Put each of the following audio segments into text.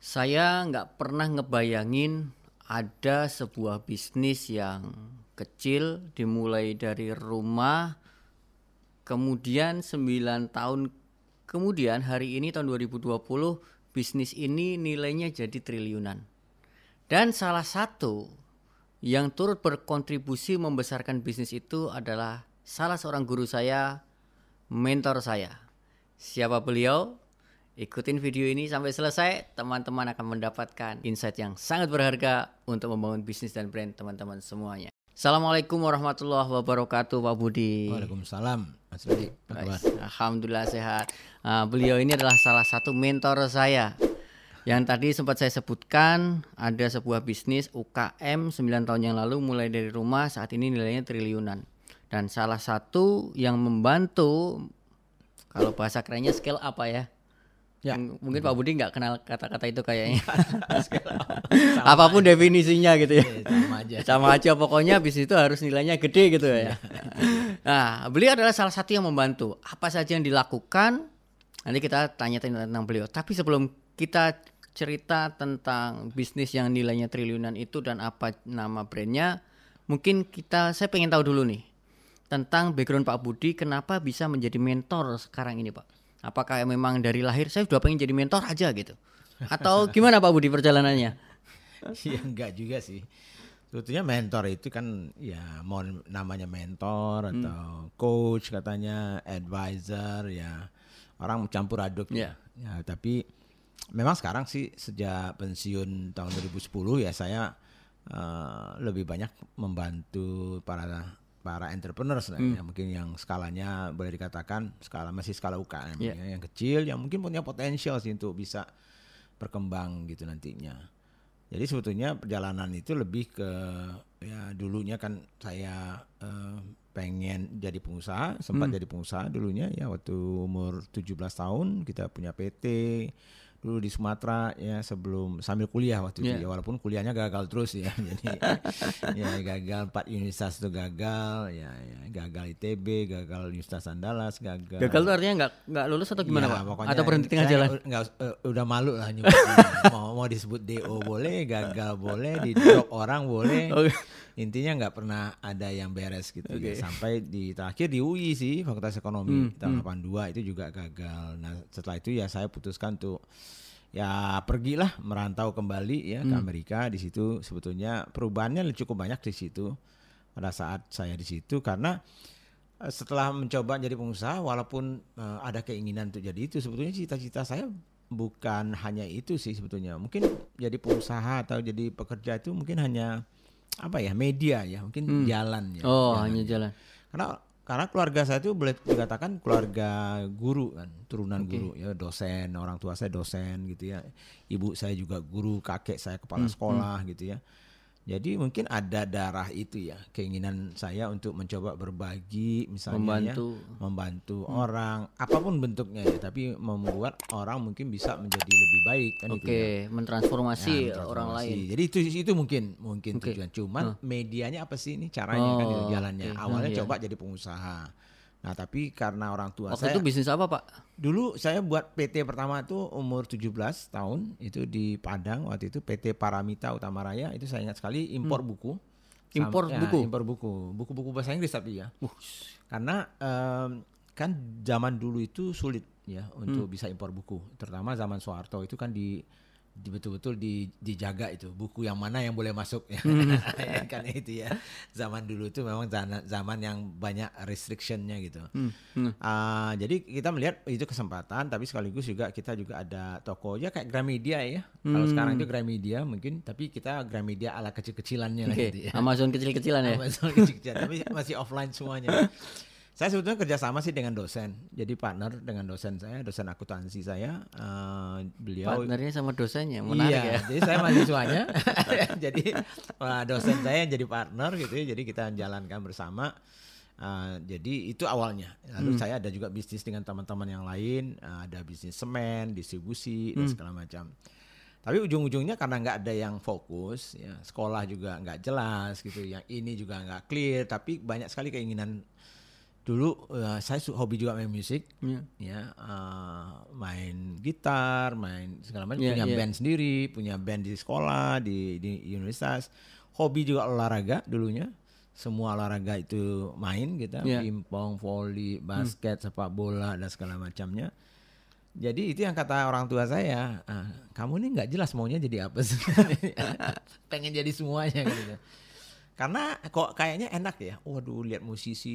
Saya nggak pernah ngebayangin ada sebuah bisnis yang kecil dimulai dari rumah kemudian 9 tahun kemudian hari ini tahun 2020 bisnis ini nilainya jadi triliunan. Dan salah satu yang turut berkontribusi membesarkan bisnis itu adalah salah seorang guru saya, mentor saya. Siapa beliau? Ikutin video ini sampai selesai, teman-teman akan mendapatkan insight yang sangat berharga untuk membangun bisnis dan brand teman-teman semuanya. Assalamualaikum warahmatullahi wabarakatuh Pak Budi. Waalaikumsalam Mas Rudi. Alhamdulillah sehat. Uh, beliau ini adalah salah satu mentor saya. Yang tadi sempat saya sebutkan ada sebuah bisnis UKM 9 tahun yang lalu mulai dari rumah saat ini nilainya triliunan. Dan salah satu yang membantu kalau bahasa kerennya scale apa ya? Ya. Mungkin Pak Budi nggak kenal kata-kata itu kayaknya. Apa pun aja. definisinya gitu ya. Iya, sama aja. Sama aja pokoknya bis itu harus nilainya gede gitu ya. nah, beliau adalah salah satu yang membantu. Apa saja yang dilakukan nanti kita tanya tentang beliau. Tapi sebelum kita cerita tentang bisnis yang nilainya triliunan itu dan apa nama brandnya, mungkin kita saya pengen tahu dulu nih tentang background Pak Budi kenapa bisa menjadi mentor sekarang ini Pak. Apakah memang dari lahir saya sudah pengen jadi mentor aja gitu? Atau gimana Pak Budi perjalanannya? Iya enggak juga sih. Sebetulnya mentor itu kan ya mau namanya mentor hmm. atau coach katanya, advisor ya orang campur aduk yeah. ya. Tapi memang sekarang sih sejak pensiun tahun 2010 ya saya uh, lebih banyak membantu para para entrepreneurs lah hmm. ya mungkin yang skalanya boleh dikatakan skala masih skala UKM yeah. ya, yang kecil yang mungkin punya potensial sih untuk bisa berkembang gitu nantinya. Jadi sebetulnya perjalanan itu lebih ke ya dulunya kan saya uh, pengen jadi pengusaha, sempat hmm. jadi pengusaha dulunya ya waktu umur 17 tahun kita punya PT dulu di Sumatera ya sebelum sambil kuliah waktu yeah. itu ya walaupun kuliahnya gagal terus ya jadi ya gagal empat universitas itu gagal ya, ya gagal ITB gagal Universitas Andalas gagal gagal itu artinya nggak nggak lulus atau gimana ya, pak atau berhenti tengah jalan nggak uh, udah malu lah mau mau disebut DO boleh gagal boleh di drop orang boleh okay. Intinya nggak pernah ada yang beres gitu okay. ya. sampai di terakhir di UI sih Fakultas Ekonomi hmm, tahun hmm. 82 itu juga gagal nah setelah itu ya saya putuskan tuh ya pergilah merantau kembali ya hmm. ke Amerika di situ sebetulnya perubahannya cukup banyak di situ pada saat saya di situ karena eh, setelah mencoba jadi pengusaha walaupun uh, ada keinginan untuk jadi itu sebetulnya cita-cita saya bukan hanya itu sih sebetulnya mungkin jadi pengusaha atau jadi pekerja itu mungkin hanya apa ya media ya mungkin hmm. jalan ya oh jalan. hanya jalan karena karena keluarga saya itu boleh dikatakan keluarga guru kan turunan okay. guru ya dosen orang tua saya dosen gitu ya ibu saya juga guru kakek saya kepala hmm, sekolah hmm. gitu ya jadi mungkin ada darah itu ya keinginan saya untuk mencoba berbagi misalnya membantu ya, membantu hmm. orang apa pun bentuknya ya tapi membuat orang mungkin bisa menjadi lebih baik kan Oke, okay. ya. mentransformasi, ya, orang lain. Jadi itu itu mungkin mungkin okay. tujuan. Cuman hmm. medianya apa sih ini caranya kan, oh, kan jalannya. Okay. Awalnya hmm, coba iya. jadi pengusaha. Nah, tapi karena orang tua Waktu saya itu bisnis apa, Pak? Dulu saya buat PT pertama itu umur 17 tahun, itu di Padang waktu itu PT Paramita Utama Raya, itu saya ingat sekali impor hmm. buku. Impor Sam, buku. Ya, impor buku. Buku-buku bahasa Inggris tapi ya. Uh. Karena um, kan zaman dulu itu sulit ya untuk hmm. bisa impor buku, terutama zaman Soeharto itu kan di betul-betul di, dijaga itu buku yang mana yang boleh masuk ya kan itu ya zaman dulu itu memang zaman yang banyak restrictionnya gitu hmm. Hmm. Uh, jadi kita melihat itu kesempatan tapi sekaligus juga kita juga ada toko ya kayak Gramedia ya hmm. kalau sekarang itu Gramedia mungkin tapi kita Gramedia ala kecil-kecilannya okay. gitu ya Amazon kecil-kecilan ya Amazon kecil-kecilan tapi masih offline semuanya saya sebetulnya kerjasama sih dengan dosen, jadi partner dengan dosen saya, dosen akuntansi saya. Uh, beliau partnernya sama dosennya, menarik iya, ya. Jadi saya mahasiswanya, jadi uh, dosen saya yang jadi partner gitu ya. Jadi kita jalankan bersama. Uh, jadi itu awalnya. Lalu hmm. saya ada juga bisnis dengan teman-teman yang lain, uh, ada bisnis semen, distribusi hmm. dan segala macam. Tapi ujung-ujungnya karena nggak ada yang fokus, ya sekolah juga nggak jelas gitu, yang ini juga nggak clear. Tapi banyak sekali keinginan dulu uh, saya hobi juga main musik, Iya. ya uh, main gitar, main segala macam, Iya, punya iya. band sendiri, punya band di sekolah, di di universitas, hobi juga olahraga dulunya. Semua olahraga itu main kita, Iya. pingpong, volley, basket, sepak bola dan segala macamnya. Jadi itu yang kata orang tua saya, "Ah, kamu ini nggak jelas maunya jadi apa sih? Pengen jadi semuanya gitu. Karena kok kayaknya enak ya. Waduh, lihat musisi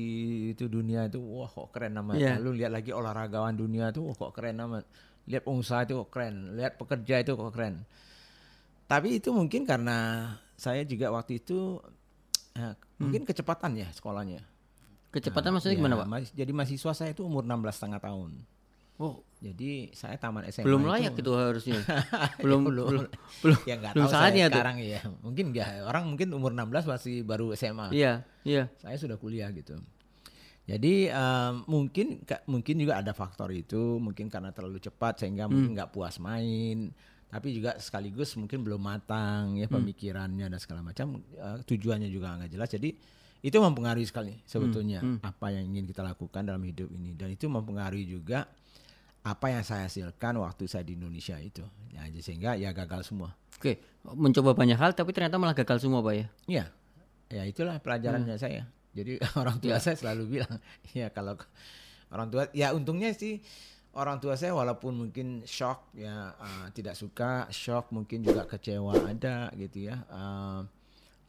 itu dunia itu, wah kok keren amat. Iya. Lalu lihat lagi olahragawan dunia itu, wah kok keren amat. Lihat pengusaha itu kok keren, lihat pekerja itu kok keren. Tapi itu mungkin karena saya juga waktu itu eh, mungkin kecepatan ya sekolahnya. Kecepatan maksudnya Ya, gimana, Pak? mas- Jadi mahasiswa saya itu umur 16 setengah tahun. Oh, Jadi saya taman SMA belum itu- layak itu harusnya. belum, belum. belum, belum, ya nggak belum tahu saya saatnya tuh. sekarang ya. Mungkin nggak. Orang mungkin umur 16 masih baru SMA. Iya, iya. Saya sudah kuliah gitu. Jadi em, mungkin ka- mungkin juga ada faktor itu, mungkin karena terlalu cepat sehingga mungkin Hmm. nggak puas main. Tapi juga sekaligus mungkin belum matang ya Hmm. pemikirannya dan segala macam. Eh, tujuannya juga nggak jelas. Jadi itu mempengaruhi sekali sebetulnya Hmm. apa yang ingin kita lakukan dalam hidup ini dan itu mempengaruhi juga apa yang saya hasilkan waktu saya di Indonesia itu. Ya, sehingga ya gagal semua. Oke, mencoba banyak hal tapi ternyata malah gagal semua, Pak ya. Iya, ya itulah pelajarannya Hmm. saya. Jadi orang tua saya selalu bilang, ya kalau orang tua, ya untungnya sih orang tua saya walaupun mungkin shock ya uh, tidak suka, shock mungkin juga kecewa ada gitu ya. Uh,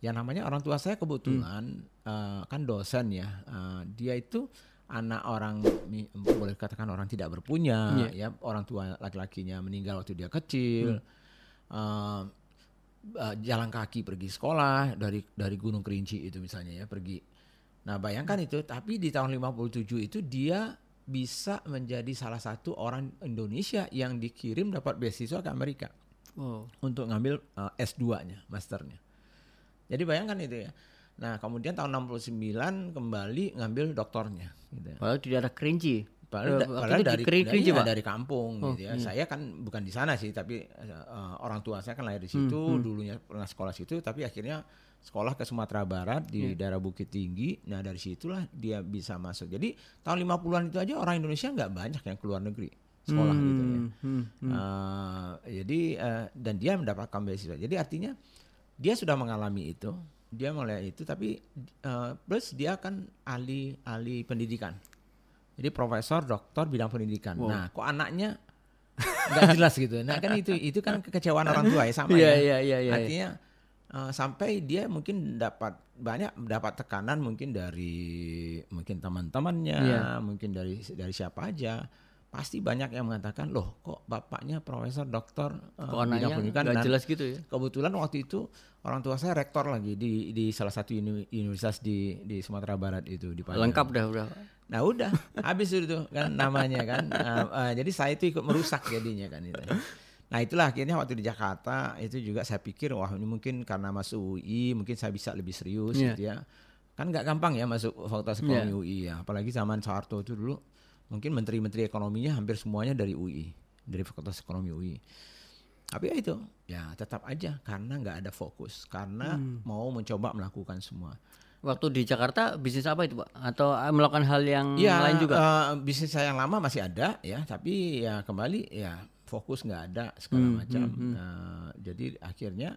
ya namanya orang tua saya kebetulan uh, kan dosen ya, uh, dia itu anak orang boleh katakan orang tidak berpunya, ya orang tua laki-lakinya meninggal waktu dia kecil. Uh, uh, jalan kaki pergi sekolah dari dari Gunung Kerinci itu misalnya ya pergi. Nah bayangkan itu, tapi di tahun 57 itu dia bisa menjadi salah satu orang Indonesia yang dikirim dapat beasiswa ke Amerika Oh. untuk ngambil uh, S2-nya, masternya. Jadi bayangkan itu ya. Nah kemudian tahun 69 kembali ngambil doktornya. Gitu ya. Padahal di daerah Kerinci. Padahal, da- Waktu padahal dari, Keri- dari, Pak. dari kampung Oh, gitu ya. Saya kan bukan di sana sih, tapi uh, orang tua saya kan lahir di Hmm, situ, dulunya pernah sekolah situ, tapi akhirnya sekolah ke Sumatera Barat di Iya. daerah Bukit Tinggi. Nah dari situlah dia bisa masuk. Jadi tahun 50-an itu aja orang Indonesia nggak banyak yang keluar negeri sekolah gitu ya. Hmm, hmm. Uh, jadi uh, dan dia mendapatkan beasiswa. Jadi artinya dia sudah mengalami itu, dia mulai itu, tapi uh, plus dia kan ahli ahli pendidikan. Jadi profesor, doktor bidang pendidikan. Wow. Nah, kok anaknya nggak jelas gitu. Nah kan itu itu kan kekecewaan orang tua ya sama Iya, ya. iya, iya, iya. Artinya uh, sampai dia mungkin dapat banyak mendapat tekanan mungkin dari mungkin teman-temannya, Iya. mungkin dari dari siapa aja. Pasti banyak yang mengatakan, "Loh, kok bapaknya profesor, doktor uh, Kok bidang pendidikan dan jelas gitu ya? kebetulan waktu itu orang tua saya rektor lagi di di salah satu uni- universitas di di Sumatera Barat itu di Padang. Lengkap dah udah. Nah udah habis itu kan namanya kan. Uh, uh, jadi saya itu ikut merusak jadinya kan itu. Nah itulah akhirnya waktu di Jakarta itu juga saya pikir wah ini mungkin karena masuk UI mungkin saya bisa lebih serius Iya. gitu ya. Kan nggak gampang ya masuk Fakultas Ekonomi Iya. UI ya. Apalagi zaman Soeharto itu dulu mungkin menteri-menteri ekonominya hampir semuanya dari UI dari Fakultas Ekonomi UI. Tapi ya itu ya tetap aja karena nggak ada fokus karena Hmm. mau mencoba melakukan semua. Waktu di Jakarta bisnis apa itu, Pak? Atau eh, melakukan hal yang Ya, lain juga? eh, bisnis saya yang lama masih ada ya, tapi ya kembali ya fokus nggak ada segala Hmm, macam. Eh, jadi akhirnya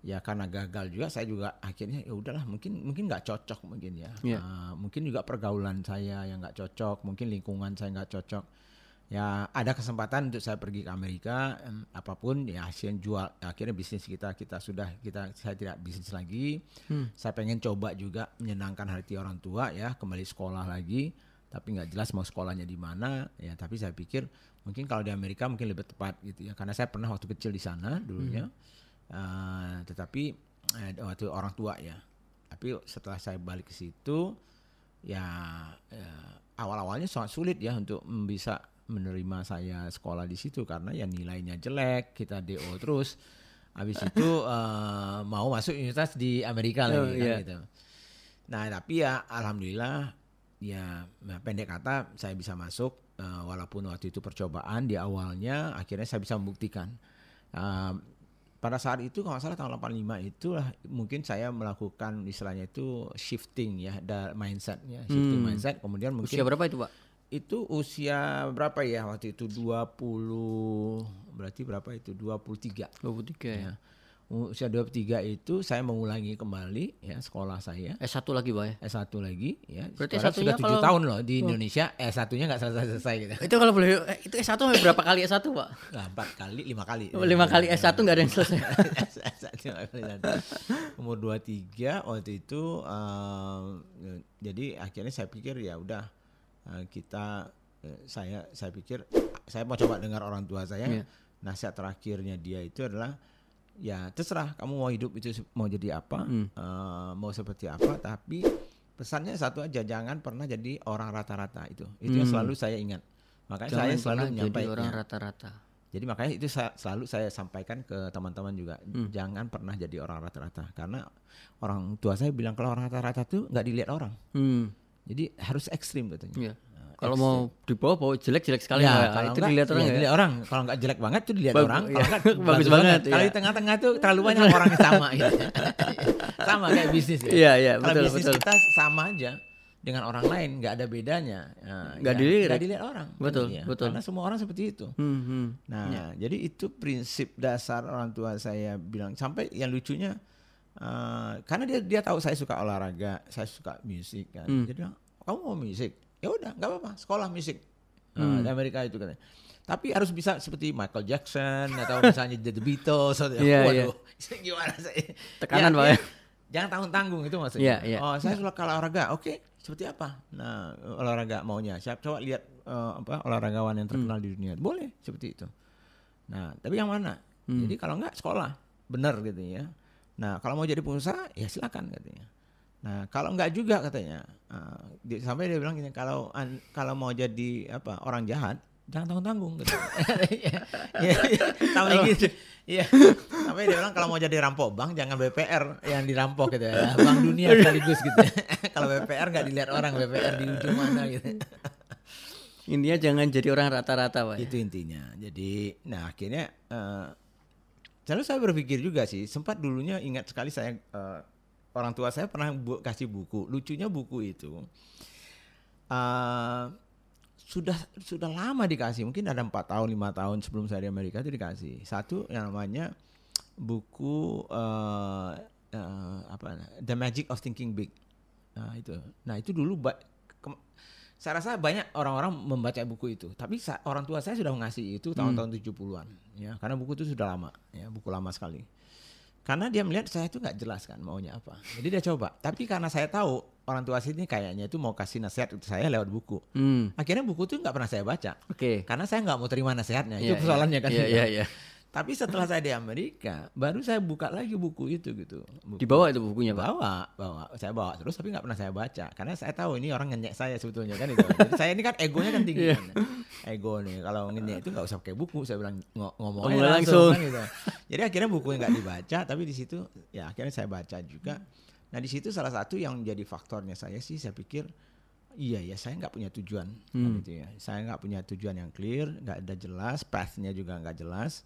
ya karena gagal juga saya juga akhirnya ya udahlah mungkin mungkin nggak cocok mungkin ya. Iya. Eh, mungkin juga pergaulan saya yang nggak cocok, mungkin lingkungan saya nggak cocok. Ya ada kesempatan untuk saya pergi ke Amerika em, apa pun ya hasil jual akhirnya bisnis kita kita sudah kita saya tidak bisnis lagi. Saya pengen coba juga menyenangkan hati orang tua ya kembali sekolah lagi tapi nggak jelas mau sekolahnya di mana ya tapi saya pikir mungkin kalau di Amerika mungkin lebih tepat gitu ya karena saya pernah waktu kecil di sana dulunya Eh, tetapi eh, waktu orang tua ya. Tapi setelah saya balik ke situ ya, ya awal-awalnya sangat sulit ya untuk bisa menerima saya sekolah di situ karena ya nilainya jelek kita DO terus. Habis itu eh, mau masuk universitas di Amerika Oh, lagi kan iya. gitu. Nah tapi ya alhamdulillah ya nah, pendek kata saya bisa masuk eh, walaupun waktu itu percobaan di awalnya akhirnya saya bisa membuktikan. Eh, pada saat itu kalau salah tahun 85 itulah mungkin saya melakukan istilahnya itu shifting ya, da mindset ya, shifting Hmm. mindset. Kemudian mungkin Usia berapa itu, Pak? itu usia berapa ya waktu itu 20 berarti berapa itu 23 23 ya. Usia 23 itu saya mengulangi kembali ya sekolah saya S1 lagi, Pak ya. S1 lagi ya. Berarti Sekarang S1-nya sudah tujuh kalau- tahun loh di Indonesia S1-nya nggak selesai-selesai gitu. Itu kalau boleh eh, itu S1 sampai berapa kali S1, Pak? Nah, empat kali, lima kali. Oh, lima kali S1 nggak ada yang selesai. S1 lima kali. Umur 23 waktu itu eh, jadi akhirnya saya pikir ya udah eh, kita saya saya pikir saya mau coba dengar orang tua saya. Iya. Nasihat terakhirnya dia itu adalah ya terserah kamu mau hidup itu mau jadi apa, Hmm. eh, mau seperti apa, tapi pesannya satu aja jangan pernah jadi orang rata-rata itu. Itu yang Hmm. selalu saya ingat. Makanya Jangan saya selalu jadi orang rata-rata. jadi makanya itu sa- selalu saya sampaikan ke teman-teman juga, Hmm. jangan pernah jadi orang rata-rata karena orang tua saya bilang kalau orang rata-rata tuh nggak dilihat orang, Hmm. jadi harus ekstrim katanya. Iya. Kalau mau di bawah bawa jelek-jelek sekali Ya, ya. kalau itu nggak, dilihat orang ya, ya. dilihat orang. Kalau nggak jelek banget tuh dilihat Bagus, orang. iya. Kalau nggak Bagus banget, Kalau iya. di tengah-tengah tuh terlalu banyak orang yang sama gitu. sama kayak bisnis ya. Iya, iya, Kalau betul, bisnis betul. kita sama aja dengan orang lain, nggak ada bedanya. Nah, Nggak ya, dilihat. nggak dilihat orang. Betul, Iya, betul. Karena semua orang seperti itu. Hmm, hmm. Nah, jadi itu prinsip dasar orang tua saya bilang sampai yang lucunya eh, karena dia dia tahu saya suka olahraga, saya suka musik kan. Hmm. Bilang, "Kamu mau musik?" Ya udah, nggak apa-apa, sekolah musik. Nah, Hmm. di Amerika itu katanya. Tapi harus bisa seperti Michael Jackson atau misalnya The Beatles atau Iya, waduh, gimana saya? Tekanan, Pak, ya. Jangan tanggung-tanggung itu maksudnya. Iya, iya. Oh, saya suka olahraga. Oke, seperti apa? Nah, olahraga maunya. Siap coba lihat eh, apa olahragawan yang terkenal Hmm. di dunia. Boleh seperti itu. Nah, tapi yang mana? Hmm. Jadi kalau enggak sekolah, benar gitu ya. Nah, kalau mau jadi pengusaha ya silakan katanya. Nah, kalau enggak juga katanya. ah, di- sampai dia bilang gini, kalau an- kalau mau jadi apa orang jahat, jangan tanggung-tanggung gitu. Iya, iya, sampai gitu. Iya. Sampai dia bilang kalau mau jadi rampok bank jangan BPR yang dirampok gitu ya. Bank dunia sekaligus gitu. kalau BPR nggak dilihat orang, BPR di ujung mana gitu. Intinya jangan jadi orang rata-rata, Pak. ya. Itu intinya. Jadi, nah akhirnya eh lalu saya berpikir juga sih, sempat dulunya ingat sekali saya eh, orang tua saya pernah bu- kasih buku. Lucunya buku itu eh sudah sudah lama dikasih, mungkin ada empat tahun lima tahun sebelum saya di Amerika itu dikasih. Satu yang namanya buku eh eh, apa? The Magic of Thinking Big. Nah itu, nah itu dulu saya rasa banyak orang-orang membaca buku itu, tapi orang tua saya sudah mengasih itu tahun-tahun 70-an, ya, karena buku itu sudah lama, ya, buku lama sekali. Karena dia melihat saya itu nggak jelas kan maunya apa, jadi dia coba. Tapi karena saya tahu orang tua saya ini kayaknya itu mau kasih nasihat ke saya lewat buku, Hmm. akhirnya buku itu nggak pernah saya baca, Oke. karena saya nggak mau terima nasihatnya. Iya, itu persoalannya kan. Iya, iya, iya. Tapi setelah saya di Amerika, baru saya buka lagi buku itu gitu. Buku- Di bawah itu bukunya, Pak. bawa bawa saya bawa terus tapi nggak pernah saya baca karena saya tahu ini orang ngenyek saya sebetulnya kan itu Jadi saya ini kan egonya kan tinggi Iya. kan. ego nih kalau ngenyek itu nggak usah pakai buku saya bilang ngomong Ngomong aja langsung. langsung, kan gitu. jadi akhirnya bukunya nggak dibaca tapi di situ ya akhirnya saya baca juga nah di situ salah satu yang jadi faktornya saya sih saya pikir iya ya saya nggak punya tujuan kan Hmm. gitu ya saya nggak punya tujuan yang clear nggak ada jelas pathnya juga nggak jelas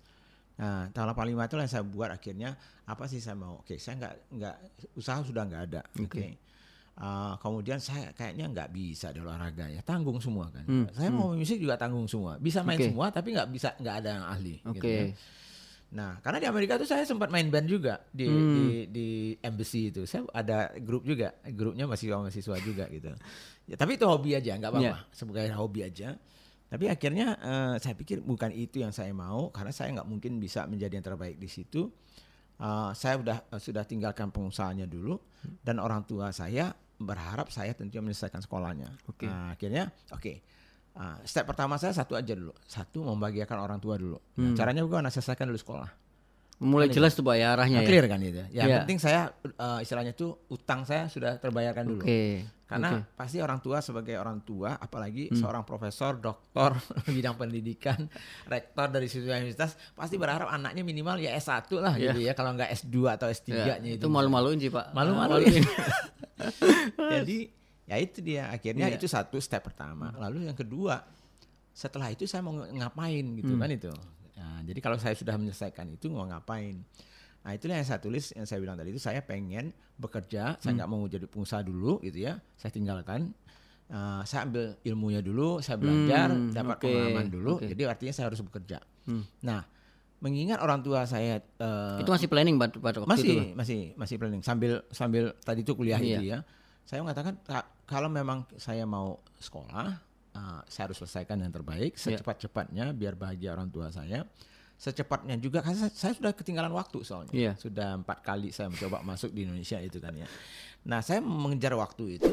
Nah, tahun 85 itu yang saya buat akhirnya apa sih saya mau? Oke, saya nggak nggak usaha sudah nggak ada. Oke. Uh, kemudian saya kayaknya nggak bisa di olahraga ya tanggung semua kan. Hmm, Saya mau musik juga tanggung semua. Bisa main Oke. semua tapi nggak bisa nggak ada yang ahli. Oke. gitu kan. Nah, karena di Amerika tuh saya sempat main band juga di Hmm. di, di embassy itu. Saya ada grup juga, grupnya mahasiswa mahasiswa juga gitu. Ya, tapi itu hobi aja, nggak apa-apa. Iya. Sebagai hobi aja. Tapi akhirnya eh, saya pikir bukan itu yang saya mau karena saya nggak mungkin bisa menjadi yang terbaik di situ. Eh, saya udah eh, sudah tinggalkan pengusahanya dulu dan orang tua saya berharap saya tentunya menyelesaikan sekolahnya. Oke. Nah, akhirnya oke. Ah, step pertama saya satu aja dulu. Satu membahagiakan orang tua dulu. Nah, caranya gimana? Selesaikan dulu sekolah. Mulai jelas tuh Pak ya arahnya Nah, ya. clear kan itu. Yang Iya. penting saya eh, istilahnya tuh utang saya sudah terbayarkan dulu. Oke. Karena. Hmm. pasti orang tua sebagai orang tua, apalagi seorang profesor, doktor bidang pendidikan, rektor dari suatu universitas, pasti berharap anaknya minimal ya S1 lah Iya. gitu ya, kalau nggak S2 atau Ya, S3-nya itu malu-maluin sih Pak. Malu-maluin. Jadi ya itu dia akhirnya Iya. itu satu step pertama. Lalu yang kedua, setelah itu saya mau ng- ngapain gitu Hmm. kan itu. Nah, jadi kalau saya sudah menyelesaikan itu mau ngapain? Nah itulah yang saya tulis yang saya bilang tadi itu saya pengen bekerja, saya nggak mau jadi pengusaha dulu gitu ya. Saya tinggalkan, uh, saya ambil ilmunya dulu, saya belajar, Hmm, dapat oke, pengalaman dulu. oke. Jadi artinya saya harus bekerja. Hmm. Nah mengingat orang tua saya uh, itu masih planning pada, waktu masih itu. Masih masih planning sambil sambil tadi itu kuliah Iya. itu ya saya mengatakan "Ka- kalau memang saya mau sekolah uh, saya harus selesaikan yang terbaik Iya. secepat-cepatnya biar bahagia orang tua saya secepatnya juga karena saya, saya sudah ketinggalan waktu soalnya Iya. sudah empat kali saya mencoba masuk di Indonesia itu kan ya nah saya mengejar waktu itu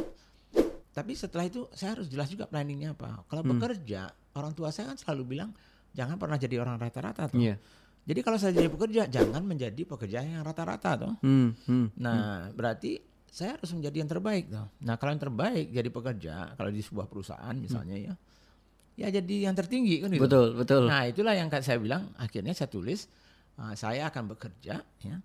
tapi setelah itu saya harus jelas juga planningnya apa kalau Hmm. bekerja orang tua saya kan selalu bilang jangan pernah jadi orang rata-rata tuh Iya. jadi kalau saya jadi pekerja, jangan menjadi pekerja yang rata-rata toh. Hmm, hmm. Nah, berarti saya harus menjadi yang terbaik toh. Nah, kalau yang terbaik jadi pekerja, kalau di sebuah perusahaan misalnya ya, ya jadi yang tertinggi kan gitu. Betul, betul. Nah, itulah yang saya bilang. Akhirnya saya tulis, uh, saya akan bekerja ya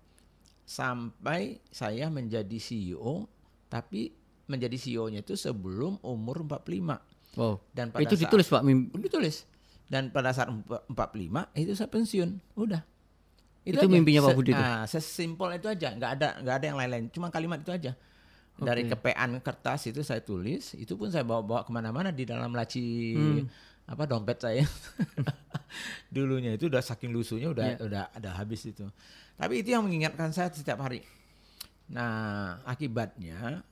sampai saya menjadi CEO, tapi menjadi CEO-nya itu sebelum umur 45. wow. Dan pada Itu saat- ditulis Pak mim- ditulis dan pada saat empa- 45 itu saya pensiun udah Itu aja. mimpinya Pak Se- Budi tuh? nah, sesimpel itu aja nggak ada nggak ada yang lain-lain cuma kalimat itu aja dari Oke. kepean kertas itu saya tulis itu pun saya bawa-bawa ke mana-mana di dalam laci Hmm. apa dompet saya dulunya itu udah saking lusuhnya udah Iya. udah ada habis itu tapi itu yang mengingatkan saya setiap hari nah akibatnya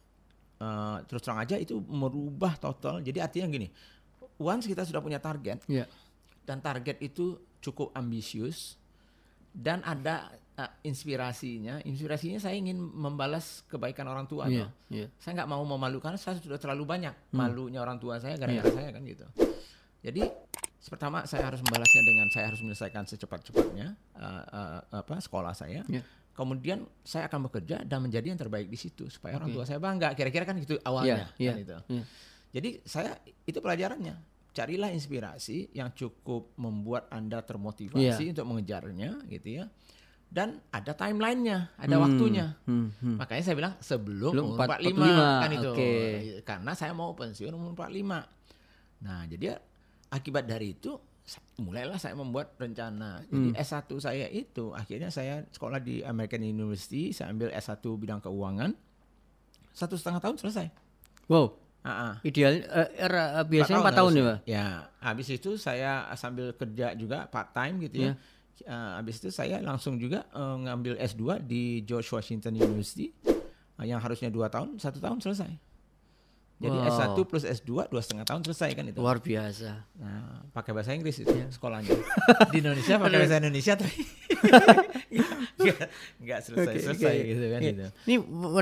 eh, terus terang aja itu merubah total jadi artinya gini once kita sudah punya target Iya. dan target itu cukup ambisius dan ada uh, inspirasinya. Inspirasinya saya ingin membalas kebaikan orang tua. Iya, toh. iya. Saya nggak mau memalukan, saya sudah terlalu banyak Hmm. malunya orang tua saya Iya. gara-gara saya kan gitu. Jadi pertama saya harus membalasnya dengan saya harus menyelesaikan secepat-cepatnya uh, uh, apa sekolah saya. Iya. Kemudian saya akan bekerja dan menjadi yang terbaik di situ supaya orang Oke. tua saya bangga. Kira-kira kan gitu awalnya. Iya, kan iya, itu. iya. Jadi saya itu pelajarannya. Carilah inspirasi yang cukup membuat Anda termotivasi Iya. untuk mengejarnya gitu ya. Dan ada timelinenya, ada Hmm, waktunya. hmm, hmm. Makanya saya bilang sebelum Belum umur empat- 45, 45, kan itu. oke. Karena saya mau pensiun umur 45. Nah, jadi akibat dari itu mulailah saya membuat rencana. Jadi Hmm. S1 saya itu akhirnya saya sekolah di American University, saya ambil S1 bidang keuangan. Satu setengah tahun selesai. Wow. Ah. Ideal eh, era- eh, biasanya 4 Empat tahun ya, harusnya. Pak? Ya, habis itu saya sambil kerja juga part time gitu ya. Eh, habis itu saya langsung juga eh, ngambil S2 di George Washington University eh, yang harusnya dua tahun, satu tahun selesai. Jadi Wow. S1 plus S2 dua setengah tahun selesai kan itu. Luar biasa. Nah, pakai bahasa Inggris itu Iya. sekolahnya. di Indonesia pakai bahasa Indonesia tapi nggak nggak selesai Oke, selesai oke. gitu kan Oke. gitu. Ini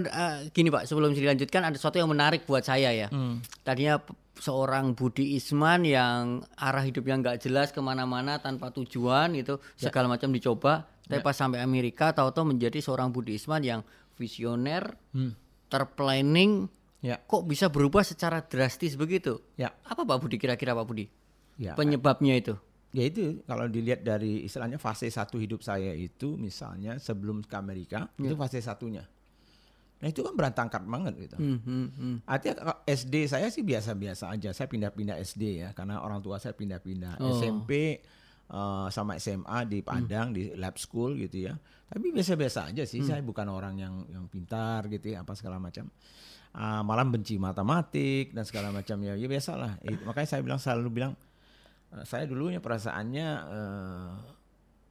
eh, gini Pak, sebelum dilanjutkan ada sesuatu yang menarik buat saya ya. Hmm. Tadinya seorang Budi Isman yang arah hidupnya nggak jelas ke mana-mana tanpa tujuan gitu, Ya. segala macam dicoba. Tapi pas sampai Amerika, tahu-tahu menjadi seorang Budi Isman yang visioner, Hmm. terplanning, Ya, kok bisa berubah secara drastis begitu? ya, Apa Pak Budi kira-kira Pak Budi? ya. Penyebabnya itu? Ya itu kalau dilihat dari istilahnya fase satu hidup saya itu misalnya sebelum ke Amerika itu fase satunya. Nah itu kan berantakan banget gitu. Hmm, hmm, hmm. Artinya SD saya sih biasa-biasa aja. Saya pindah-pindah SD ya karena orang tua saya pindah-pindah Oh. SMP eh, sama SMA di Padang di lab school gitu ya. Tapi biasa-biasa aja sih. Saya bukan orang yang yang pintar gitu ya apa segala macam. Ah, malah benci matematik dan segala macam ya. Ya biasalah. Itu- makanya saya bilang selalu bilang eh, saya dulunya perasaannya eh,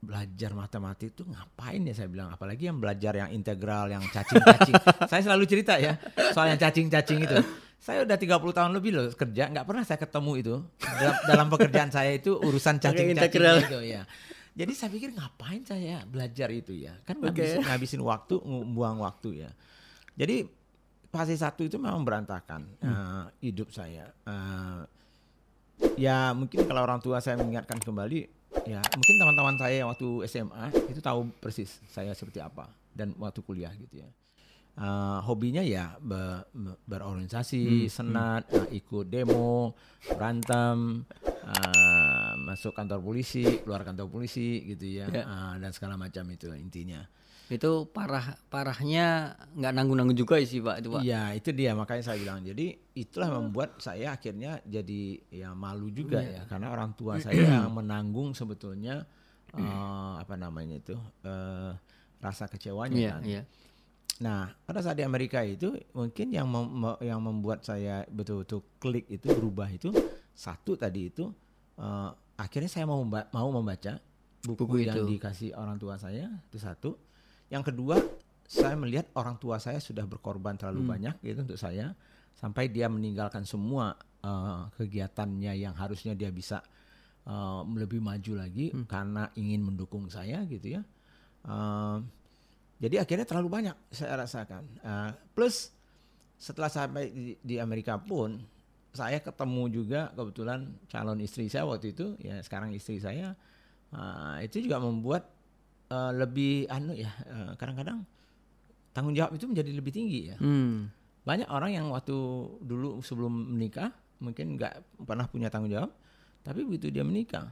belajar matematik itu ngapain ya saya bilang. Apalagi yang belajar yang integral yang cacing-cacing. Saya selalu cerita ya soal yang cacing-cacing itu. Saya udah 30 tahun lebih loh kerja nggak pernah saya ketemu itu. Dalam, dalam pekerjaan saya itu urusan cacing-cacing integral. itu ya. Jadi saya pikir ngapain saya belajar itu ya? Kan ngabisin, ngabisin waktu buang waktu ya. Jadi fase satu itu memang berantakan eh, hidup saya. Eh, ya mungkin kalau orang tua saya mengingatkan kembali ya mungkin teman-teman saya waktu SMA itu tahu persis saya seperti apa dan waktu kuliah gitu ya. Eh, hobinya ya be- be- berorganisasi senat eh, ikut demo berantem eh, masuk kantor polisi keluar kantor polisi gitu ya Ya. Eh, dan segala macam itu intinya Itu parah parahnya nggak nanggung-nanggung juga sih Pak itu Pak. Iya itu dia makanya saya bilang jadi itulah yang membuat saya akhirnya jadi ya malu juga ya karena orang tua saya yang menanggung sebetulnya eh, apa namanya itu eh, rasa kecewanya Iya, kan. iya. Nah, pada saat di Amerika itu mungkin yang mem- me- yang membuat saya betul-betul klik itu berubah itu satu tadi itu eh, akhirnya saya mau memba- mau membaca buku, Buku yang itu. dikasih orang tua saya itu satu. Yang kedua, saya melihat orang tua saya sudah berkorban terlalu banyak gitu untuk saya sampai dia meninggalkan semua eh, kegiatannya yang harusnya dia bisa eh, lebih maju lagi karena ingin mendukung saya gitu ya. Eh, jadi akhirnya terlalu banyak saya rasakan. Eh, plus setelah sampai di, di Amerika pun saya ketemu juga kebetulan calon istri saya waktu itu ya sekarang istri saya eh, itu juga membuat eh, lebih anu ya eh, kadang-kadang tanggung jawab itu menjadi lebih tinggi ya. Hmm. Banyak orang yang waktu dulu sebelum menikah mungkin nggak pernah punya tanggung jawab, tapi begitu dia menikah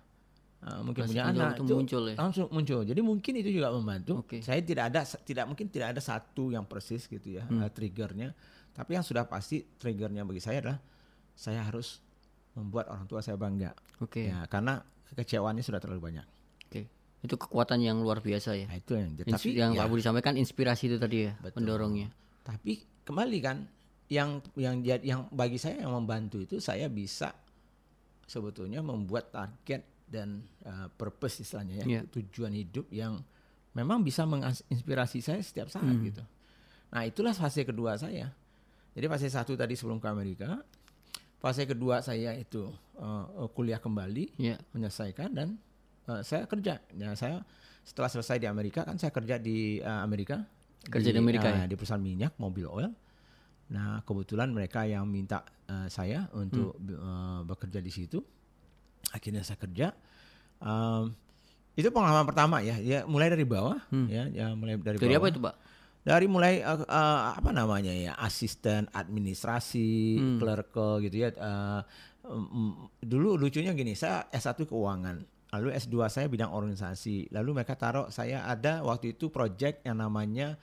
uh, mungkin Rasa punya anak itu muncul ya? langsung muncul. Jadi mungkin itu juga membantu. Oke. Saya tidak ada tidak mungkin tidak ada satu yang persis gitu ya Hmm. uh, triggernya, tapi yang sudah pasti triggernya bagi saya adalah saya harus membuat orang tua saya bangga. Oke. Ya, karena kekecewaannya sudah terlalu banyak. Itu kekuatan yang luar biasa ya. Nah, itu yang tapi yang ya, Pak Budi sampaikan inspirasi itu tadi ya, Betul. pendorongnya. Tapi kembali kan yang yang yang bagi saya yang membantu itu saya bisa sebetulnya membuat target dan uh, purpose istilahnya ya Iya. tujuan hidup yang memang bisa menginspirasi saya setiap saat Hmm. gitu. Nah itulah fase kedua saya. Jadi fase satu tadi sebelum ke Amerika, fase kedua saya itu uh, kuliah kembali Iya. menyelesaikan dan uh, saya kerja. Ya saya setelah selesai di Amerika kan saya kerja di uh, Amerika. Kerja di Amerika uh, ya? Di perusahaan minyak, mobil oil. Nah kebetulan mereka yang minta uh, saya untuk Hmm. uh, bekerja di situ. Akhirnya saya kerja. Um, itu pengalaman pertama ya, ya mulai dari bawah, ya, ya mulai dari, Hmm. Dari bawah. apa itu, Pak? Dari mulai uh, uh, apa namanya ya, asisten administrasi, Hmm. clerical gitu ya. Uh, um, dulu lucunya gini, saya S1 keuangan, lalu S2 saya bidang organisasi, lalu mereka taruh saya ada waktu itu project yang namanya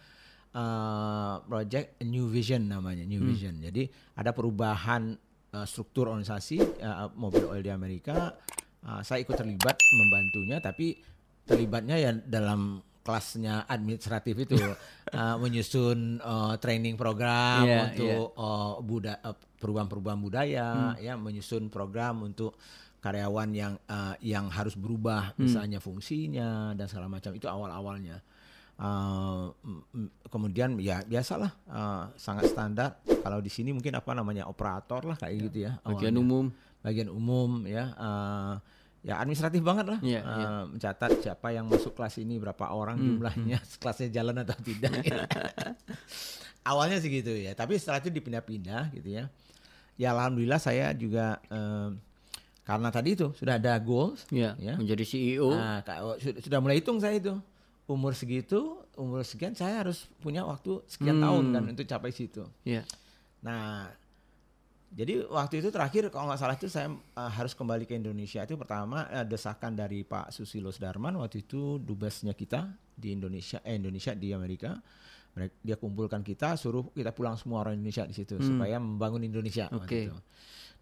uh, project New Vision namanya, New Hmm. Vision. Jadi ada perubahan uh, struktur organisasi uh, mobil oil di Amerika. Uh, saya ikut terlibat membantunya, tapi terlibatnya ya dalam kelasnya administratif itu uh, menyusun uh, training program Iya, untuk uh, buda- uh, perubahan-perubahan budaya, ya menyusun program untuk karyawan yang uh, yang harus berubah, misalnya fungsinya dan segala macam itu awal-awalnya. Uh, mm, mm, kemudian ya biasalah uh, sangat standar kalau di sini mungkin apa namanya operator lah kayak gitu ya Bagian awalnya. umum. bagian umum ya uh, ya administratif banget lah Iya, Uh, iya. mencatat siapa yang masuk kelas ini berapa orang Hmm, jumlahnya kelasnya jalan atau tidak awalnya sih gitu ya tapi setelah itu dipindah-pindah gitu ya ya alhamdulillah saya juga um, karena tadi itu sudah ada goals Iya, Ya. menjadi CEO. Nah, sudah, mulai hitung saya itu. Umur segitu, umur sekian saya harus punya waktu sekian Hmm. tahun kan untuk capai situ. Iya. Nah, jadi waktu itu terakhir kalau nggak salah itu saya uh, harus kembali ke Indonesia itu pertama uh, desakan dari Pak Susilo Sudarman waktu itu dubesnya kita di Indonesia, eh Indonesia di Amerika. Mereka, dia kumpulkan kita, suruh kita pulang semua orang Indonesia di situ supaya membangun Indonesia. waktu Hmm. Oke. itu.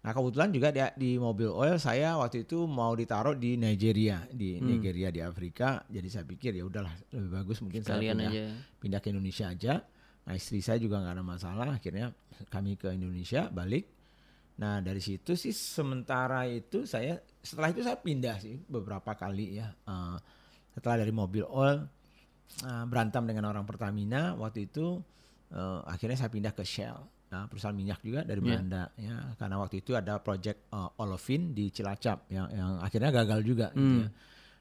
Nah kebetulan juga dia, di mobil oil saya waktu itu mau ditaruh di Nigeria, di Hmm. Nigeria di Afrika. Jadi saya pikir ya udahlah lebih bagus mungkin saya Kalian pindah, aja. pindah ke Indonesia aja. Nah istri saya juga nggak ada masalah. Akhirnya kami ke Indonesia balik. Nah dari situ sih sementara itu saya setelah itu saya pindah sih beberapa kali ya. Eh, setelah dari mobil oil eh, berantem dengan orang Pertamina waktu itu eh, akhirnya saya pindah ke Shell. Nah, perusahaan minyak juga dari Iya. Belanda ya karena waktu itu ada project eh, olefin di Cilacap yang yang akhirnya gagal juga gitu Hmm. ya.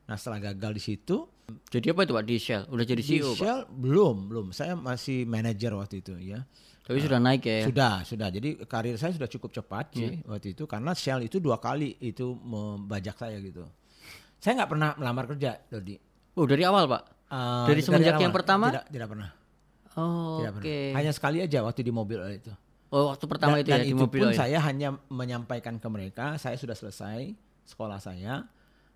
Nah setelah gagal di situ Jadi apa itu Pak di Shell? Udah jadi di CEO Pak? Shell belum belum saya masih manajer waktu itu ya. Tapi sudah naik ya. Sudah, sudah. Jadi karir saya sudah cukup cepat sih Iya. waktu itu karena Shell itu dua kali itu membajak saya gitu. Saya nggak pernah melamar kerja, Dodi. Oh, dari awal Pak? Eh, Dari semenjak yang awal. pertama? Tidak, tidak pernah. Oh, oke. pernah. Hanya sekali aja waktu di mobil oil itu. Oh, waktu pertama dan, itu dan ya di itu mobil pun oil. saya hanya menyampaikan ke mereka saya sudah selesai sekolah saya.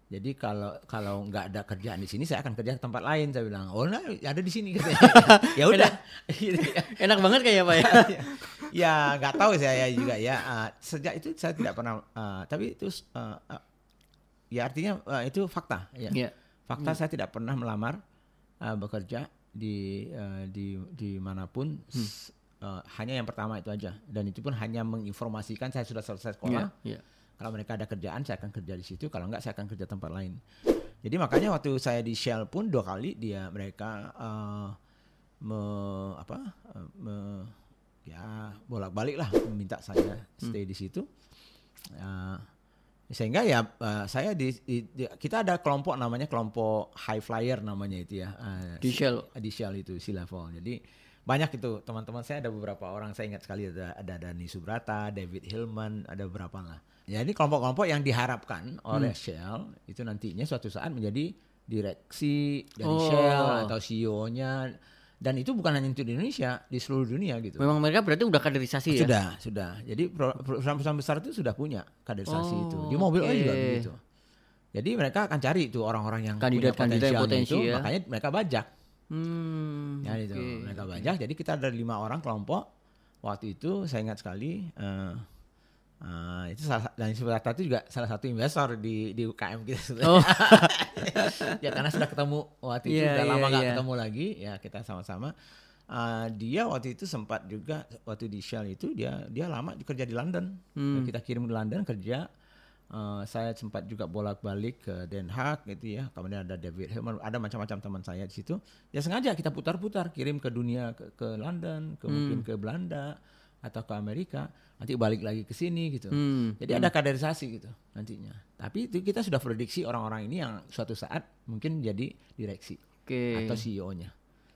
Jadi kalau kalau nggak ada kerjaan di sini saya akan kerja ke tempat lain saya bilang. Oh, nah, ada di sini katanya. ya udah. Enak banget kayaknya Pak ya. ya nggak tahu saya juga ya uh, sejak itu saya tidak pernah uh, tapi itu uh, uh, ya artinya uh, itu fakta ya Iya. Fakta saya tidak pernah melamar uh, bekerja di uh, di di mana pun s- uh, hanya yang pertama itu aja dan itu pun hanya menginformasikan saya sudah selesai sekolah. Iya, iya. Kalau mereka ada kerjaan saya akan kerja di situ, kalau enggak saya akan kerja tempat lain. Jadi makanya waktu saya di Shell pun dua kali dia mereka uh, me, apa uh, me- ya bolak-balik lah meminta saya stay di situ. Uh, sehingga ya uh, saya di, di- di- kita ada kelompok namanya kelompok high flyer namanya itu ya uh, Di Shell. di Shell itu sea level jadi banyak itu teman-teman saya ada beberapa orang saya ingat sekali ada ada Dani Subrata David Hillman ada beberapa lah ya ini kelompok-kelompok yang diharapkan oleh Shell itu nantinya suatu saat menjadi direksi dari Oh. Shell atau CEO-nya dan itu bukan hanya untuk di Indonesia di seluruh dunia gitu Memang mereka berarti udah kaderisasi ya? sudah, sudah. Jadi perusahaan-perusahaan besar itu sudah punya kaderisasi Oh, itu. Di mobil oil juga begitu. Jadi mereka akan cari itu orang-orang yang yang punya potensi potensi itu, ya. makanya mereka bajak. Hmm. Ya itu, oke. mereka bajak. Jadi kita ada lima orang kelompok. Waktu itu saya ingat sekali eh, eh, itu salah dan Subrata itu juga salah satu investor di di UKM kita. Oh. ya karena sudah ketemu waktu itu Iya, udah lama iya, nggak iya. ketemu lagi ya kita sama-sama Uh, dia waktu itu sempat juga waktu di Shell itu dia dia lama kerja di London Hmm. kita kirim di London kerja Uh, saya sempat juga bolak-balik ke Den Haag gitu ya kemudian ada David Hillman ada macam-macam teman saya di situ ya sengaja kita putar-putar kirim ke dunia ke, ke London ke mungkin ke Belanda atau ke Amerika nanti balik lagi ke sini gitu Hmm. jadi ada kaderisasi gitu nantinya. Tapi itu kita sudah prediksi orang-orang ini yang suatu saat mungkin jadi direksi Oke. atau CEO-nya.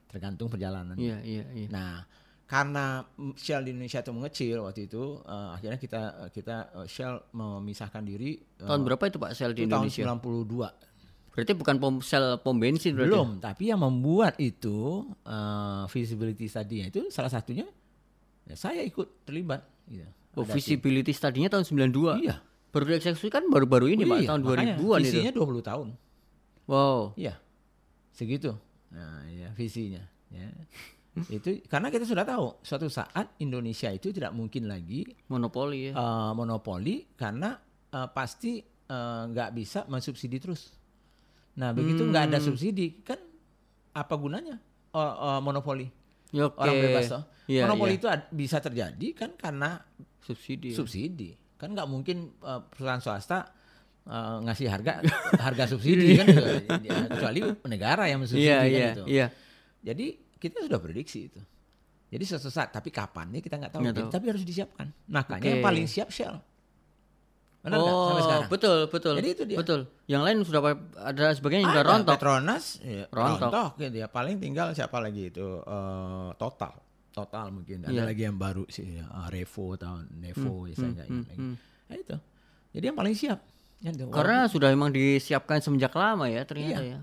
Tergantung perjalanan. Iya, iya, iya. Nah, karena Shell di Indonesia itu mengecil waktu itu, eh, akhirnya kita kita eh, Shell memisahkan diri eh, Tahun berapa itu Pak sel di itu tahun Indonesia? 92. Berarti bukan pom sel pom bensin berarti. Belum, tapi yang membuat itu eh, visibility tadinya itu salah satunya ya saya ikut terlibat gitu. Oh, Ada visibility tadinya tahun 92. Iya. Baru dieksekusi kan baru-baru ini Pak, Iya, tahun makanya 2000-an itu. Visinya 20 tahun. Wow. Iya, segitu. Nah, ya visinya. Ya. itu karena kita sudah tahu suatu saat Indonesia itu tidak mungkin lagi Monopoli ya. eh, monopoli karena eh, pasti eh, nggak bisa mensubsidi terus. Nah begitu nggak ada Hmm. subsidi kan apa gunanya eh, eh, monopoli Oke. orang bebas toh? Iya, monopoli iya. itu bisa terjadi kan karena subsidi. subsidi kan nggak mungkin eh, perusahaan swasta eh, ngasih harga harga subsidi kan ya, kecuali negara yang mensubsidi Iya, kan iya, itu. iya. Jadi kita sudah prediksi itu. Jadi suatu saat tapi kapannya kita nggak tahu. Tahu. tapi harus disiapkan. Makanya yang paling siap Shell. Benar oh, sampai sekarang? betul, betul. Jadi itu dia. Betul. Yang lain sudah ada sebagainya juga Ada, rontok. Petronas, ya, Rontok. rontok. gitu ya. Paling tinggal siapa lagi itu eh, total, total mungkin. Ada Iya. lagi yang baru sih, ya, ah, Revo atau Nevo, ya, saya lagi. hmm. Nah, itu. Jadi yang paling siap. Ya. Karena sudah memang disiapkan semenjak lama ya ternyata Iya. ya.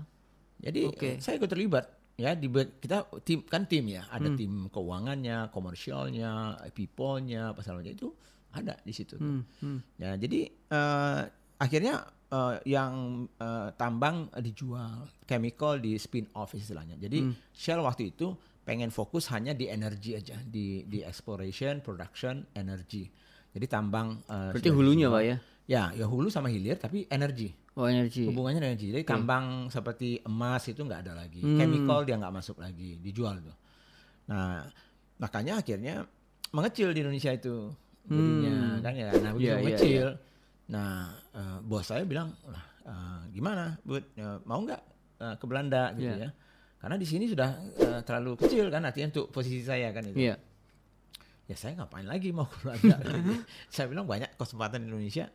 Jadi Oke. eh, saya ikut terlibat ya di kita tim kan tim ya ada Hmm. tim keuangannya, komersialnya, people-nya, macam itu ada di situ. tuh. Hmm, hmm. Ya jadi eh, akhirnya eh, yang eh, tambang dijual, chemical di spin off istilahnya. Jadi Hmm. Shell waktu itu pengen fokus hanya di energi aja di di exploration, production, energy. Jadi tambang eh, Berarti hulunya. Pak ya. Ya, ya hulu sama hilir tapi energi. Oh energi. Hubungannya dengan energi. Jadi tambang seperti emas itu nggak ada lagi. Hmm. Chemical dia nggak masuk lagi, dijual tuh. Nah, makanya akhirnya mengecil di Indonesia itu jadinya kan ya. Nah, begitu Iya, iya, mengecil. Nah, eh, bos saya bilang, lah eh, gimana, Bud, Eh, mau nggak eh, ke Belanda gitu Iya. ya? Karena di sini sudah eh, terlalu kecil kan, artinya untuk posisi saya kan itu. Iya. Ya saya ngapain lagi mau ke Belanda? gitu. saya bilang banyak kesempatan di Indonesia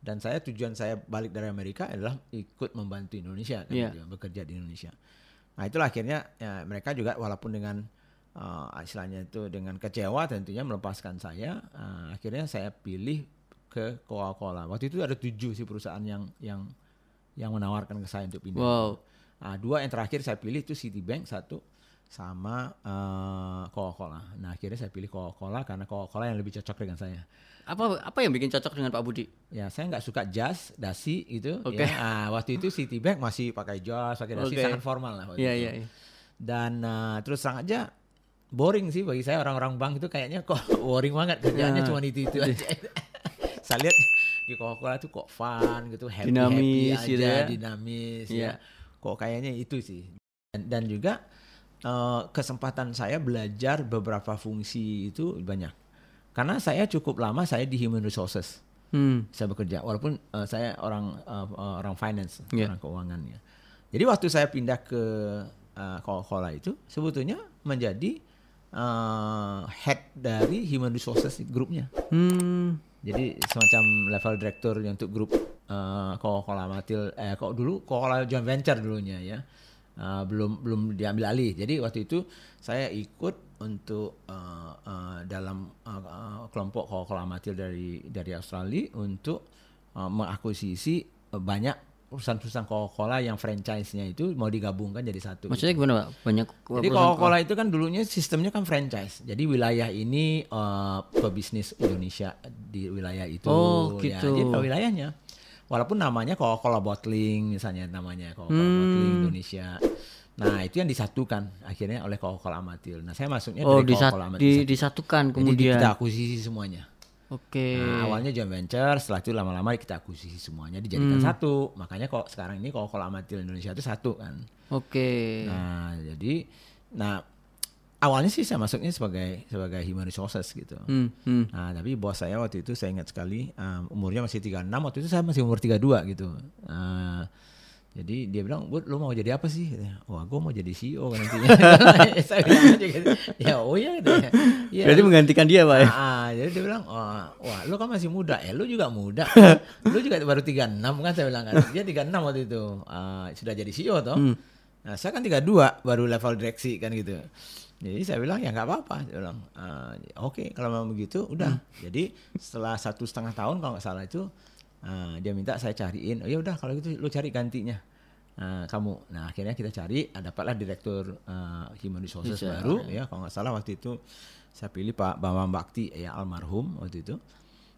dan saya tujuan saya balik dari Amerika adalah ikut membantu Indonesia kan, Iya. gitu, bekerja di Indonesia. Nah itulah akhirnya ya, mereka juga walaupun dengan uh, istilahnya itu dengan kecewa tentunya melepaskan saya, uh, akhirnya saya pilih ke Coca-Cola. Waktu itu ada tujuh sih perusahaan yang yang yang menawarkan ke saya untuk pindah. Wow. Nah, dua yang terakhir saya pilih itu Citibank satu sama uh, Coca-Cola. Nah akhirnya saya pilih Coca-Cola karena Coca-Cola yang lebih cocok dengan saya. Apa apa yang bikin cocok dengan Pak Budi? Ya saya nggak suka jas, dasi gitu. Oke. Ya. Ah, waktu itu Citibank masih pakai jas, pakai dasi Oke. sangat formal lah. waktu Iya itu. iya. iya. Dan uh, terus terang aja boring sih bagi saya orang-orang bank itu kayaknya kok boring banget kerjaannya Ya. cuma itu itu aja. saya lihat di Coca-Cola tuh kok fun gitu, happy Dinamis happy gitu aja, ya. dinamis Iya. ya. kok kayaknya itu sih. Dan, dan juga uh, kesempatan saya belajar beberapa fungsi itu banyak. Karena saya cukup lama saya di human resources. Hmm. Saya bekerja walaupun uh, saya orang uh, orang finance, Yeah. orang keuangannya. Jadi waktu saya pindah ke uh, Coca-Cola itu sebetulnya menjadi uh, head dari human resources grupnya. Hmm. Jadi semacam level direktur untuk grup uh, Coca-Cola Matil eh kok dulu Coca-Cola joint venture dulunya ya. Uh, belum belum diambil alih. Jadi waktu itu saya ikut untuk uh, uh, dalam uh, uh, kelompok Coca-Cola Matil dari dari Australia untuk uh, mengakuisisi banyak perusahaan-perusahaan Coca-Cola yang franchise-nya itu mau digabungkan jadi satu. Maksudnya gimana Pak? Banyak Jadi Coca-Cola itu kan dulunya sistemnya kan franchise. Jadi wilayah ini uh, pebisnis Indonesia di wilayah itu. Oh, Ya, gitu. jadi tahu wilayahnya. Walaupun namanya Coca-Cola Bottling misalnya namanya Coca-Cola Bottling Hmm. Indonesia. Nah itu yang disatukan akhirnya oleh Coca-Cola Amatil. Nah saya masuknya Oh, dari Coca-Cola Amatil. di, disatukan Jadi kemudian. kita akuisisi semuanya. Oke. Nah, awalnya joint venture, setelah itu lama-lama kita akuisisi semuanya dijadikan Hmm. satu. Makanya kok sekarang ini Coca-Cola Amatil Indonesia itu satu kan. Oke. Nah, jadi nah awalnya sih saya masuknya sebagai sebagai human resources gitu. Hmm, hmm. Nah, tapi bos saya waktu itu saya ingat sekali um, umurnya masih 36, waktu itu saya masih umur 32 gitu. Uh, jadi dia bilang, "Bud, lu mau jadi apa sih?" Wah, gue mau jadi CEO kan nantinya. saya bilang aja gitu. Ya, oh iya katanya. Ya, Berarti menggantikan dia Pak ya? Ah, ah, jadi dia bilang, oh, wah lu kan masih muda, eh lu juga muda, lu juga baru 36 kan saya bilang kan, dia 36 waktu itu, Ah, sudah jadi CEO toh, Hmm. nah saya kan 32 baru level direksi kan gitu, jadi saya bilang ya nggak apa-apa, saya bilang, "Ah, oke kalau memang begitu udah, jadi setelah satu setengah tahun kalau nggak salah itu, ah, dia minta saya cariin, oh ya udah kalau gitu lu cari gantinya. ah, kamu, nah akhirnya kita cari, ah, dapatlah direktur ah, human resources Bisa, baru, ya kalau nggak salah waktu itu saya pilih Pak Bambang Bakti ya almarhum waktu itu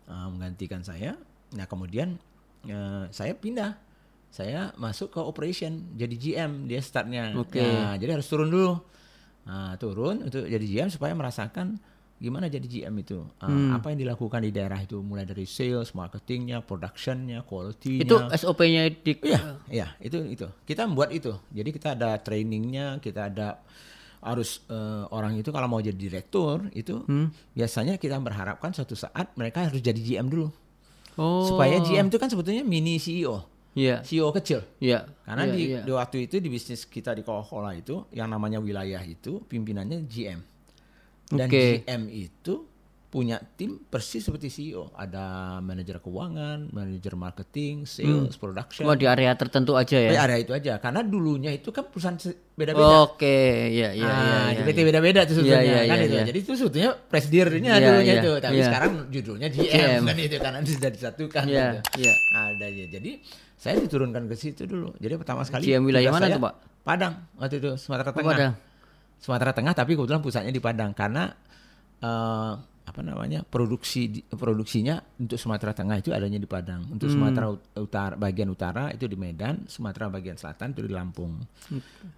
uh, menggantikan saya. Nah kemudian uh, saya pindah, saya masuk ke operation jadi GM dia startnya. Oke. Nah, jadi harus turun dulu. Nah, turun untuk jadi GM supaya merasakan gimana jadi GM itu. Uh, Hmm. Apa yang dilakukan di daerah itu mulai dari sales, marketingnya, productionnya, quality-nya. Itu SOP-nya di Iya, iya, itu itu. Kita membuat itu. Jadi kita ada trainingnya, kita ada harus eh, orang itu kalau mau jadi direktur itu Hmm. biasanya kita berharapkan suatu saat mereka harus jadi GM dulu. Oh. Supaya GM itu kan sebetulnya mini CEO, Iya. CEO kecil. Iya. Karena Iya, di, iya. di waktu itu di bisnis kita di Coca-Cola itu yang namanya wilayah itu pimpinannya GM. Dan Oke. GM itu punya tim persis seperti CEO. Ada manajer keuangan, manajer marketing, sales, production. Cuma di area tertentu aja ya. Ya area itu aja. Karena dulunya itu kan perusahaan beda-beda. Oke, iya iya Ah, iya. di iya, PT iya. beda-beda tuh sebetulnya Iya, iya, kan iya, itu. iya. Jadi itu sebetulnya presidirnya Iya, dulunya iya, itu, tapi iya. sekarang judulnya GM, GM. kan itu karena sudah disatukan Iya, gitu. iya. Ada ya. Jadi saya diturunkan ke situ dulu. Jadi pertama sekali GM wilayah mana tuh, Pak? Padang waktu itu Sumatera Oh, Tengah. Padang. Sumatera Tengah tapi kebetulan pusatnya di Padang. Karena eh, apa namanya produksi produksinya untuk Sumatera Tengah itu adanya di Padang. Untuk Hmm. Sumatera Ut- Utara bagian utara itu di Medan Sumatera bagian selatan itu di Lampung.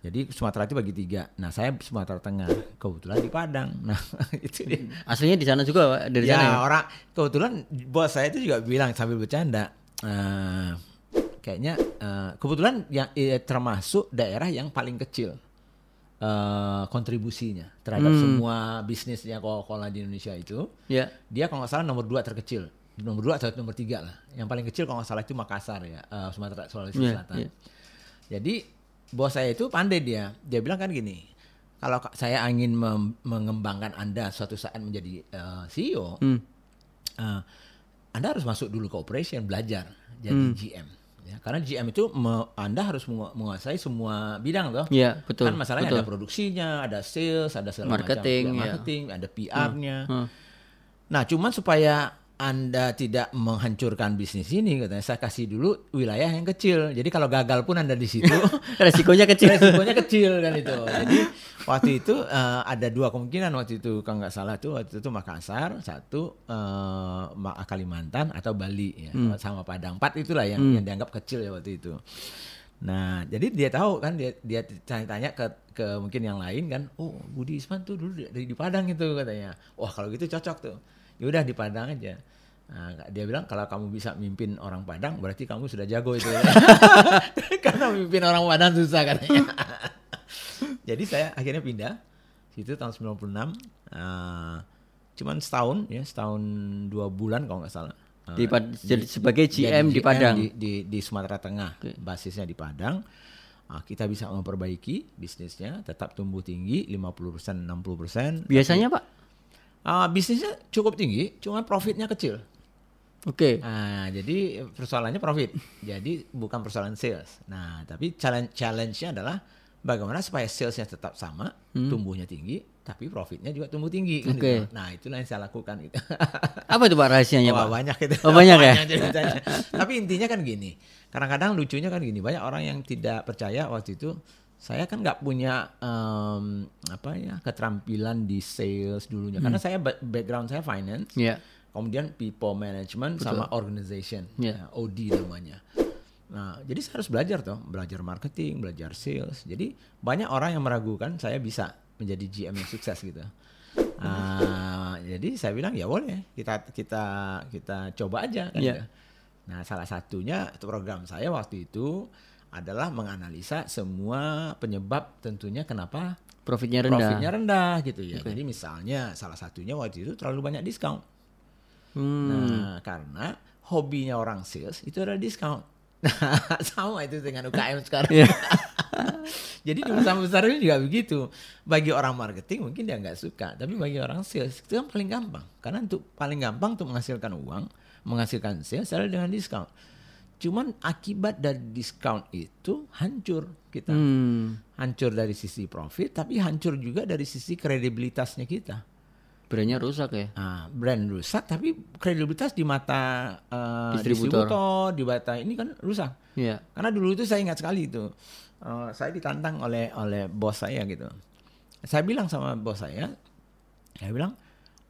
Jadi Sumatera itu bagi tiga. Nah saya Sumatera Tengah kebetulan di Padang. Nah itu dia. Aslinya di sana juga Pak, dari ya, sana ya. orang kebetulan bos saya itu juga bilang sambil bercanda eh, kayaknya eh, kebetulan yang eh, termasuk daerah yang paling kecil eh, kontribusinya terhadap Hmm. semua bisnisnya Coca-Cola di Indonesia itu Ya. dia kalau nggak salah nomor dua terkecil nomor dua atau nomor tiga lah yang paling kecil kalau nggak salah itu Makassar ya eh, Sumatera Sulawesi Iya, Selatan iya. jadi bos saya itu pandai dia dia bilang kan gini kalau ka- saya ingin mengembangkan anda suatu saat menjadi eh, CEO Hmm. eh, anda harus masuk dulu ke operation belajar jadi Hmm. GM ya karena GM itu me- anda harus mengu- menguasai semua bidang toh Iya, betul. kan masalahnya betul. ada produksinya ada sales ada segala Marketing, macam ya. marketing ada PR-nya Hmm. Nah, cuman supaya Anda tidak menghancurkan bisnis ini, katanya saya kasih dulu wilayah yang kecil. Jadi kalau gagal pun Anda di situ, Resikonya kecil. resikonya kecil kan itu. Jadi waktu itu eh, ada dua kemungkinan waktu itu kalau nggak salah tuh waktu itu Makassar, satu Ma- Kalimantan atau Bali ya, sama Padang. Empat itulah yang yang dianggap kecil ya waktu itu. Nah, jadi dia tahu kan dia dia tanya-tanya ke ke mungkin yang lain kan, oh Budi Isman tuh dulu dari di Padang itu katanya. Wah kalau gitu cocok tuh. Ya udah di Padang aja. Nah, dia bilang kalau kamu bisa mimpin orang Padang berarti kamu sudah jago itu. Karena mimpin orang Padang susah katanya. Jadi saya akhirnya pindah situ tahun 96. Uh, cuman setahun ya, setahun dua bulan kalau nggak salah. Uh, di, jadi sebagai GM, di Padang di, di, di Sumatera Tengah, okay. basisnya di Padang. Uh, kita bisa memperbaiki bisnisnya, tetap tumbuh tinggi 50% 60%. Biasanya Pak? Uh, bisnisnya cukup tinggi, cuma profitnya kecil. Oke. Okay. Nah, jadi persoalannya profit. jadi bukan persoalan sales. Nah, tapi challenge challenge-nya adalah bagaimana supaya salesnya tetap sama, hmm. tumbuhnya tinggi, tapi profitnya juga tumbuh tinggi. Kan okay. gitu. Nah, itulah yang saya lakukan. Gitu. Apa itu Pak rahasianya oh, Pak? Banyak itu. Oh, banyak ya. tapi intinya kan gini. Kadang-kadang lucunya kan gini, banyak orang yang tidak percaya waktu itu saya kan nggak punya um, apa ya keterampilan di sales dulunya hmm. karena saya background saya finance. Yeah kemudian people management Betul. sama organization, yeah. Ya, OD namanya. Nah, jadi saya harus belajar tuh, belajar marketing, belajar sales. Jadi banyak orang yang meragukan saya bisa menjadi GM yang sukses gitu. Uh, jadi saya bilang ya boleh, kita kita kita coba aja kan. Yeah. Gitu. Nah, salah satunya program saya waktu itu adalah menganalisa semua penyebab tentunya kenapa profitnya rendah. Profitnya rendah gitu ya. Okay. Jadi misalnya salah satunya waktu itu terlalu banyak diskon. Hmm. Nah, karena hobinya orang sales itu adalah diskon. Nah, sama itu dengan UKM sekarang. Yeah. Jadi di perusahaan besar ini juga begitu. Bagi orang marketing mungkin dia nggak suka, tapi bagi orang sales itu kan paling gampang. Karena untuk paling gampang untuk menghasilkan uang, menghasilkan sales adalah dengan diskon. Cuman akibat dari diskon itu hancur kita. Hmm. Hancur dari sisi profit, tapi hancur juga dari sisi kredibilitasnya kita brandnya rusak ya nah, brand rusak tapi kredibilitas di mata uh, distributor. distributor di mata ini kan rusak yeah. karena dulu itu saya ingat sekali itu uh, saya ditantang oleh oleh bos saya gitu saya bilang sama bos saya saya bilang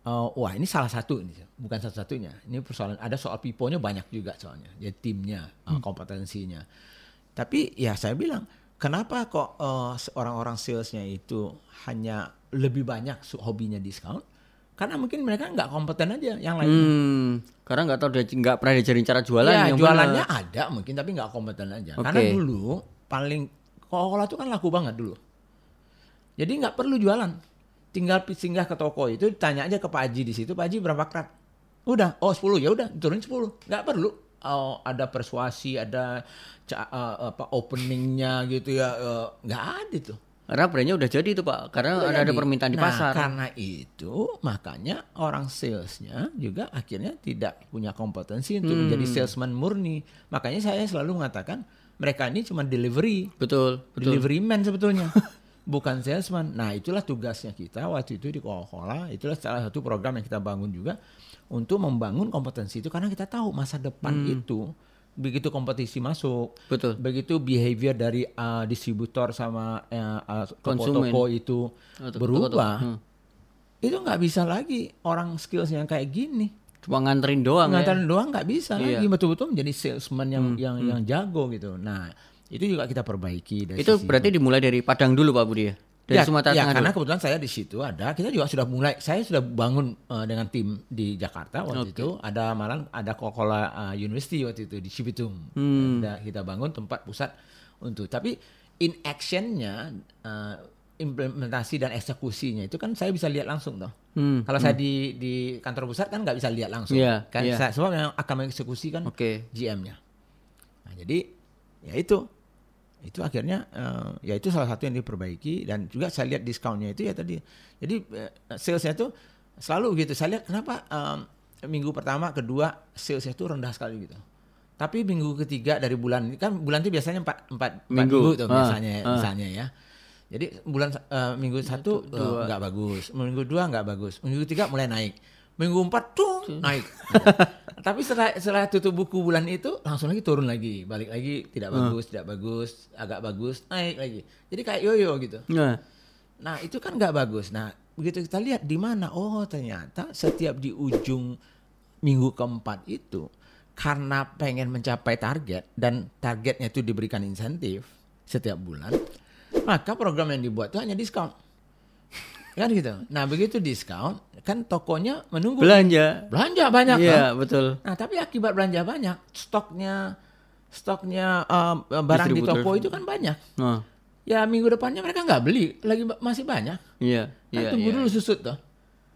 uh, wah ini salah satu ini bukan satu-satunya ini persoalan ada soal piponya banyak juga soalnya ya timnya uh, kompetensinya tapi ya saya bilang kenapa kok uh, orang-orang salesnya itu hanya lebih banyak hobinya diskon karena mungkin mereka nggak kompeten aja yang lain. Hmm, karena nggak tahu dia nggak pernah diajarin cara jualan. Ya, yang jualannya bener. ada mungkin tapi nggak kompeten aja. Okay. Karena dulu paling Coca-Cola itu kan laku banget dulu. Jadi nggak perlu jualan. Tinggal singgah ke toko itu tanya aja ke Pak Haji di situ, Pak Haji berapa krat? Udah, oh 10 ya udah turun 10. Nggak perlu. Oh, ada persuasi, ada uh, apa openingnya gitu ya, uh, nggak ada tuh. Karena brandnya udah jadi itu pak, karena udah ada, ada permintaan di nah, pasar. Karena itu makanya orang salesnya juga akhirnya tidak punya kompetensi untuk hmm. menjadi salesman murni. Makanya saya selalu mengatakan mereka ini cuma delivery, betul, betul. delivery man sebetulnya, bukan salesman. Nah itulah tugasnya kita waktu itu di Coca-Cola. Itulah salah satu program yang kita bangun juga untuk membangun kompetensi itu karena kita tahu masa depan hmm. itu begitu kompetisi masuk, betul. Begitu behavior dari uh, distributor sama uh, uh, toko-toko itu oh, berubah, hmm. itu nggak bisa lagi orang skills yang kayak gini. Cuma nganterin doang. Ya? Nganterin ya? doang nggak bisa iya. lagi betul-betul menjadi salesman yang hmm. yang hmm. yang jago gitu. Nah itu juga kita perbaiki. Dari itu berarti itu. dimulai dari Padang dulu Pak Budi ya? dari ya, Sumatera ya, karena kebetulan saya di situ ada kita juga sudah mulai saya sudah bangun uh, dengan tim di Jakarta waktu okay. itu ada malam ada Coca-Cola uh, University waktu itu di Cibitung hmm. ada kita bangun tempat pusat untuk tapi in actionnya uh, implementasi dan eksekusinya itu kan saya bisa lihat langsung toh hmm. kalau hmm. saya di di kantor pusat kan nggak bisa lihat langsung yeah, kan yeah. saya sebab yang akan mengeksekusi kan okay. GM-nya nah jadi ya itu itu akhirnya uh, ya itu salah satu yang diperbaiki dan juga saya lihat diskonnya itu ya tadi. Jadi uh, salesnya itu selalu gitu. Saya lihat kenapa um, minggu pertama kedua salesnya itu rendah sekali gitu. Tapi minggu ketiga dari bulan ini kan bulan itu biasanya empat empat minggu, minggu tuh ah, biasanya ah. misalnya ya. Jadi bulan uh, minggu satu nggak uh, bagus. Minggu dua nggak bagus. Minggu ketiga mulai naik minggu empat tuh naik. Tapi setelah setelah tutup buku bulan itu langsung lagi turun lagi. Balik lagi tidak hmm. bagus tidak bagus agak bagus naik lagi. Jadi kayak yoyo gitu. Nah, nah itu kan nggak bagus. Nah begitu kita lihat di mana oh ternyata setiap di ujung minggu keempat itu karena pengen mencapai target dan targetnya itu diberikan insentif setiap bulan maka program yang dibuat itu hanya diskon Kan gitu. Nah begitu diskon, kan tokonya menunggu. Belanja. Belanja banyak Iya, kan? betul. Nah tapi akibat belanja banyak, stoknya stoknya um, barang di toko itu kan banyak. Oh, Ya minggu depannya mereka nggak beli, lagi masih banyak. iya, Kan iya. tunggu iya. dulu susut tuh.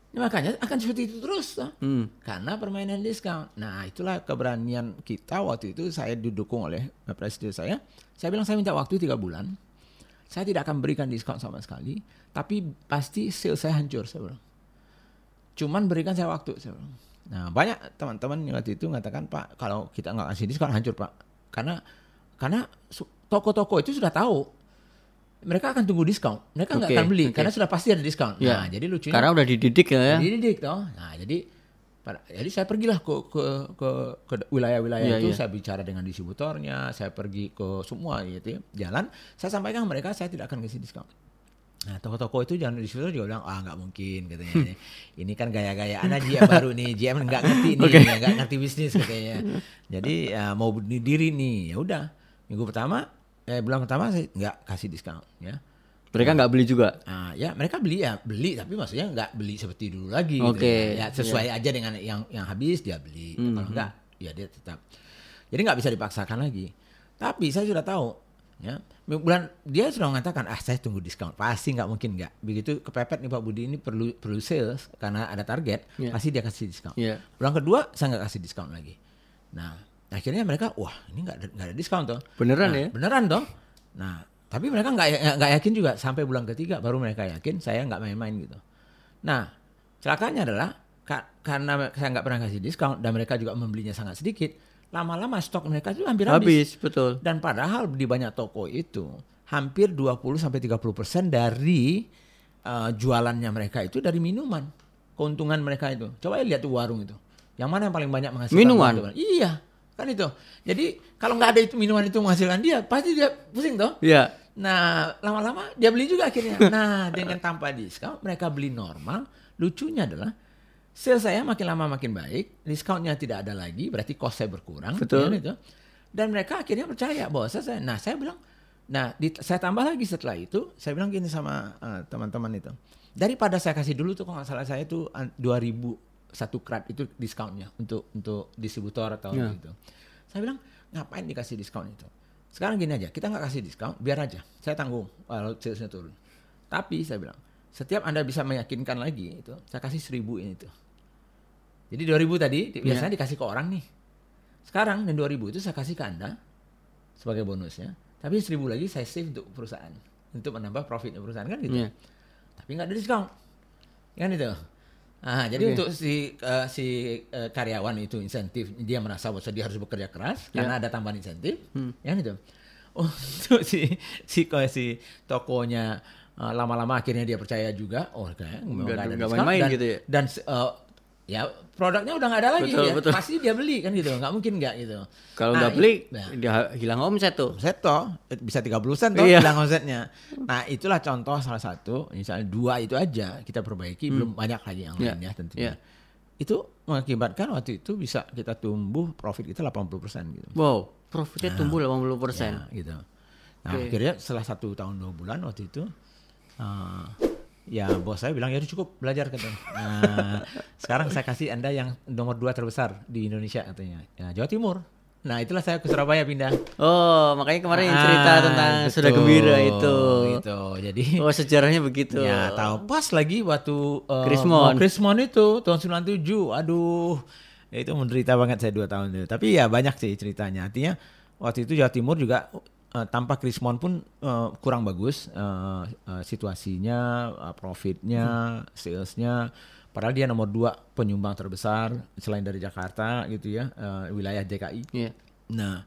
Ya, makanya akan seperti itu terus tuh. Hmm. Karena permainan diskon. Nah itulah keberanian kita waktu itu saya didukung oleh presiden saya. Saya bilang saya minta waktu tiga bulan. Saya tidak akan berikan diskon sama sekali. Tapi pasti sales saya hancur saya bilang. Cuman berikan saya waktu saya bilang. Nah banyak teman-teman yang waktu itu mengatakan Pak kalau kita nggak kasih diskon hancur Pak. Karena karena toko-toko itu sudah tahu mereka akan tunggu diskon. Mereka nggak Oke, akan beli oke. karena sudah pasti ada diskon. Iya. Nah jadi lucunya Karena udah dididik ya. dididik toh. Nah, jadi jadi saya pergilah ke ke ke, ke wilayah-wilayah Iya, itu, iya. saya bicara dengan distributornya, saya pergi ke semua gitu ya, jalan, saya sampaikan ke mereka saya tidak akan kasih diskon. Nah, toko-toko itu jangan distributor juga bilang, ah nggak mungkin katanya. Ini kan gaya-gayaan aja yang baru nih, GM nggak ngerti nih, nggak ngerti bisnis katanya. Jadi ya, mau bunuh diri nih, ya udah. Minggu pertama, eh, bulan pertama saya nggak kasih diskon, ya. Mereka nggak beli juga. Nah, ya mereka beli ya beli tapi maksudnya nggak beli seperti dulu lagi. gitu Oke, ya. Ya, sesuai aja dengan yang yang habis dia beli. Kalau enggak ya dia tetap. Jadi nggak bisa dipaksakan lagi. Tapi saya sudah tahu ya bulan dia sudah mengatakan ah saya tunggu diskon pasti nggak mungkin nggak begitu kepepet nih Pak Budi ini perlu perlu sales karena ada target Iya. pasti dia kasih diskon. Iya. Bulan kedua saya nggak kasih diskon lagi. Nah akhirnya mereka wah ini nggak ada nggak ada diskon tuh. Beneran Nah, ya? Beneran dong. Nah, tapi mereka nggak nggak- nggak yakin juga sampai bulan ketiga baru mereka yakin saya nggak main-main gitu. Nah, celakanya adalah ka- karena saya nggak pernah kasih diskon dan mereka juga membelinya sangat sedikit, lama-lama stok mereka itu hampir habis. Habis, betul. Dan padahal di banyak toko itu hampir 20 sampai 30 persen dari uh, jualannya mereka itu dari minuman. Keuntungan mereka itu. Coba lihat tuh warung itu. Yang mana yang paling banyak menghasilkan Minuman? Iya, kan itu. Jadi kalau nggak ada itu minuman itu menghasilkan dia, pasti dia pusing toh. Iya. Nah, lama-lama dia beli juga akhirnya. Nah, dengan tanpa diskon, mereka beli normal. Lucunya adalah sales saya makin lama makin baik, diskonnya tidak ada lagi, berarti cost saya berkurang. Betul. kan itu. Dan mereka akhirnya percaya bahwa saya, nah saya bilang, nah di- saya tambah lagi setelah itu, saya bilang gini sama eh, teman-teman itu, daripada saya kasih dulu tuh kalau nggak salah saya itu eh, 2000 satu krat itu diskonnya untuk untuk distributor atau Ya. gitu. Saya bilang ngapain dikasih diskon itu? Sekarang gini aja, kita nggak kasih diskon, biar aja, saya tanggung kalau salesnya turun. Tapi saya bilang, setiap anda bisa meyakinkan lagi itu, saya kasih seribu ini tuh. Jadi 2000 tadi di- Ya. biasanya dikasih ke orang nih. Sekarang dan 2000 itu saya kasih ke anda sebagai bonusnya. Tapi seribu lagi saya save untuk perusahaan, untuk menambah profitnya perusahaan kan gitu. Iya. Tapi nggak ada diskon, kan itu. Ah, jadi Oke. untuk si eh, si eh, karyawan itu insentif dia merasa bahwa dia harus bekerja keras Ya. karena ada tambahan insentif, Hmm. ya kan itu. Untuk si si si tokonya eh, lama-lama akhirnya dia percaya juga, oh kayak Nggak- ada main-main gitu ya? dan eh, ya produknya udah nggak ada lagi Betul, ya, betul. pasti dia beli kan gitu, nggak mungkin nggak gitu. Kalau Nah, nggak beli, i- nah, dia hilang omset tuh. omset toh eh, bisa 30 persen toh Iya. hilang omsetnya. Nah itulah contoh salah satu, misalnya dua itu aja kita perbaiki, belum banyak lagi yang Iya, lainnya tentunya. iya. Itu mengakibatkan waktu itu bisa kita tumbuh profit kita 80 persen gitu. Wow, profitnya tumbuh 80%. Ya, gitu. Nah Oke. akhirnya setelah satu tahun dua bulan waktu itu, eh, ya bos saya bilang ya cukup belajar katanya. Nah, sekarang saya kasih anda yang nomor dua terbesar di Indonesia katanya, ya Jawa Timur. Nah itulah saya ke Surabaya pindah. Oh, makanya kemarin yang cerita Ah, tentang betul, sudah gembira itu. Gitu. Jadi Oh, sejarahnya begitu. ya tahu pas lagi waktu uh, Krismon. mau Krismon itu tahun 97. Aduh. Itu menderita banget saya dua tahun itu. Tapi ya banyak sih ceritanya. Artinya waktu itu Jawa Timur juga uh, tanpa Krismon pun uh, kurang bagus uh, uh, situasinya, uh, profitnya, salesnya. Padahal dia nomor dua penyumbang terbesar selain dari Jakarta gitu ya, uh, wilayah DKI. Iya. Nah,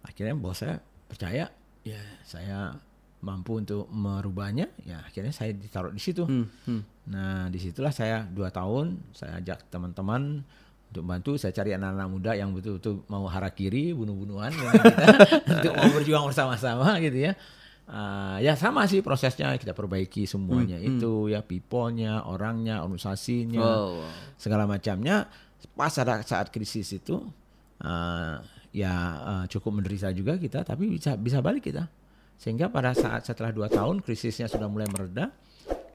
akhirnya bos saya percaya, ya saya mampu untuk merubahnya. Ya akhirnya saya ditaruh di situ. Hmm, hmm. Nah, di situlah saya dua tahun, saya ajak teman-teman untuk bantu. Saya cari anak-anak muda yang betul-betul mau harakiri, bunuh-bunuhan dengan kita untuk mau berjuang bersama-sama gitu ya. Ah, ya sama sih prosesnya kita perbaiki semuanya itu ya people-nya, orangnya, organisasinya Wow. segala macamnya pas ada saat krisis itu eh, ya eh, cukup menderita juga kita tapi bisa bisa balik kita sehingga pada saat setelah dua tahun krisisnya sudah mulai mereda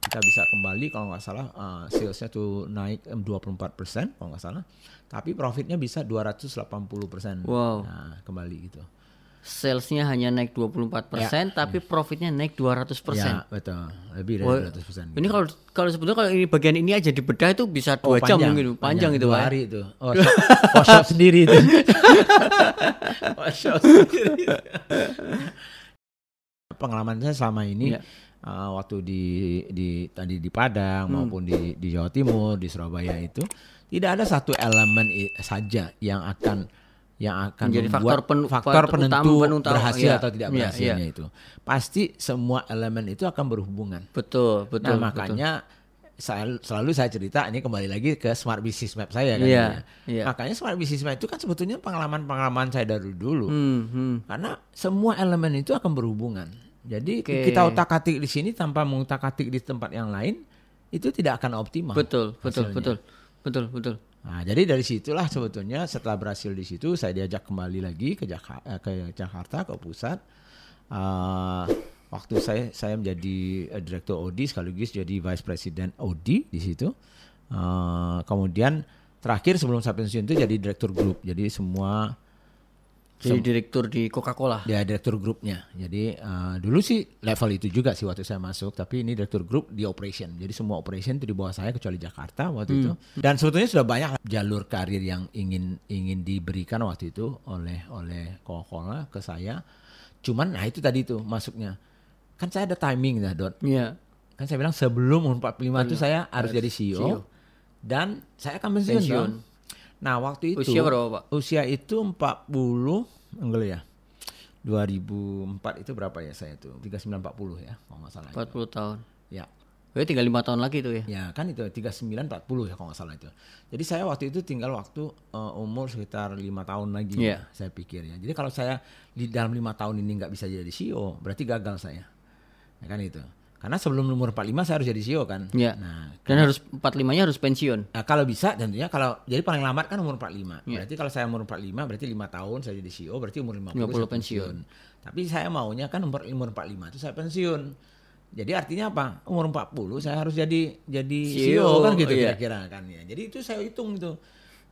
kita bisa kembali kalau nggak salah uh, salesnya tuh naik em, 24 persen kalau nggak salah, tapi profitnya bisa 280 persen. Wow. Nah, kembali gitu. Salesnya hanya naik 24%, tapi profitnya naik 200%. Ya betul, lebih dari Wah, 200 persen. Ini kalau kalau sebetulnya kalau ini bagian ini aja dibedah itu bisa dua jam mungkin panjang, itu dua Pak. ya. hari itu. Oh, shop, oh, shop sendiri itu. oh, shop sendiri. Pengalaman saya selama ini Iya. Uh, waktu di di tadi di Padang Hmm. maupun di di Jawa Timur, di Surabaya itu tidak ada satu elemen i- saja yang akan yang akan Menjadi membuat faktor pen- faktor penentu utama- penentu- berhasil iya. atau tidak Iya, berhasilnya iya. itu. Pasti semua elemen itu akan berhubungan. Betul, betul. nah makanya saya, selalu saya cerita ini kembali lagi ke Smart Business Map saya kan. Iya, ya. iya. Makanya Smart Business Map itu kan sebetulnya pengalaman-pengalaman saya dari dulu. betul. Hmm, hmm. Karena semua elemen itu akan berhubungan. Jadi Oke. kita utak-atik di sini tanpa mengutak-atik di tempat yang lain itu tidak akan optimal. Betul, betul, hasilnya. betul. Betul, betul. Nah, jadi dari situlah sebetulnya setelah berhasil di situ saya diajak kembali lagi ke Jakarta, ke Jakarta ke pusat. Eh, waktu saya saya menjadi eh, direktur Audi sekaligus jadi vice president Audi di situ. Eh, kemudian terakhir sebelum saya pensiun itu jadi direktur grup. Jadi semua Jadi direktur di Coca-Cola. dia direktur grupnya. Jadi eh, dulu sih level itu juga sih waktu saya masuk, tapi ini direktur grup di operation. Jadi semua operation itu di bawah saya kecuali Jakarta waktu itu. Dan sebetulnya sudah banyak jalur karir yang ingin ingin diberikan waktu itu oleh oleh Coca-Cola ke saya. Cuman nah itu tadi tuh masuknya. Kan saya ada timing dah, Dot. Iya. Kan saya bilang sebelum umur 45 itu saya harus jadi CEO, CEO. dan saya akan pensiun. Pensiun. Nah, waktu itu Usia berapa, Pak? Usia itu 40 enggak ya. 2004 itu berapa ya saya itu? 3940 ya, kalau nggak salah. 40 tahun. Ya. Berarti tinggal lima tahun lagi tuh ya. Ya, kan itu 3940 ya kalau nggak salah itu. Jadi saya waktu itu tinggal waktu eh, umur sekitar lima tahun lagi Iya. saya pikir ya. Jadi kalau saya di dalam lima tahun ini nggak bisa jadi CEO, berarti gagal saya. Ya kan itu. Karena sebelum umur 45 saya harus jadi CEO kan. Iya. Nah, Dan harus 45-nya harus pensiun. Nah, kalau bisa tentunya kalau jadi paling lambat kan umur 45. Iya. Berarti kalau saya umur 45 berarti lima tahun saya jadi CEO berarti umur 50, 50 saya pensiun. Tapi saya maunya kan umur umur 45 itu saya pensiun. Jadi artinya apa? Umur 40 saya harus jadi jadi CEO, CEO, kan gitu iya. kira-kira kan ya. Jadi itu saya hitung itu.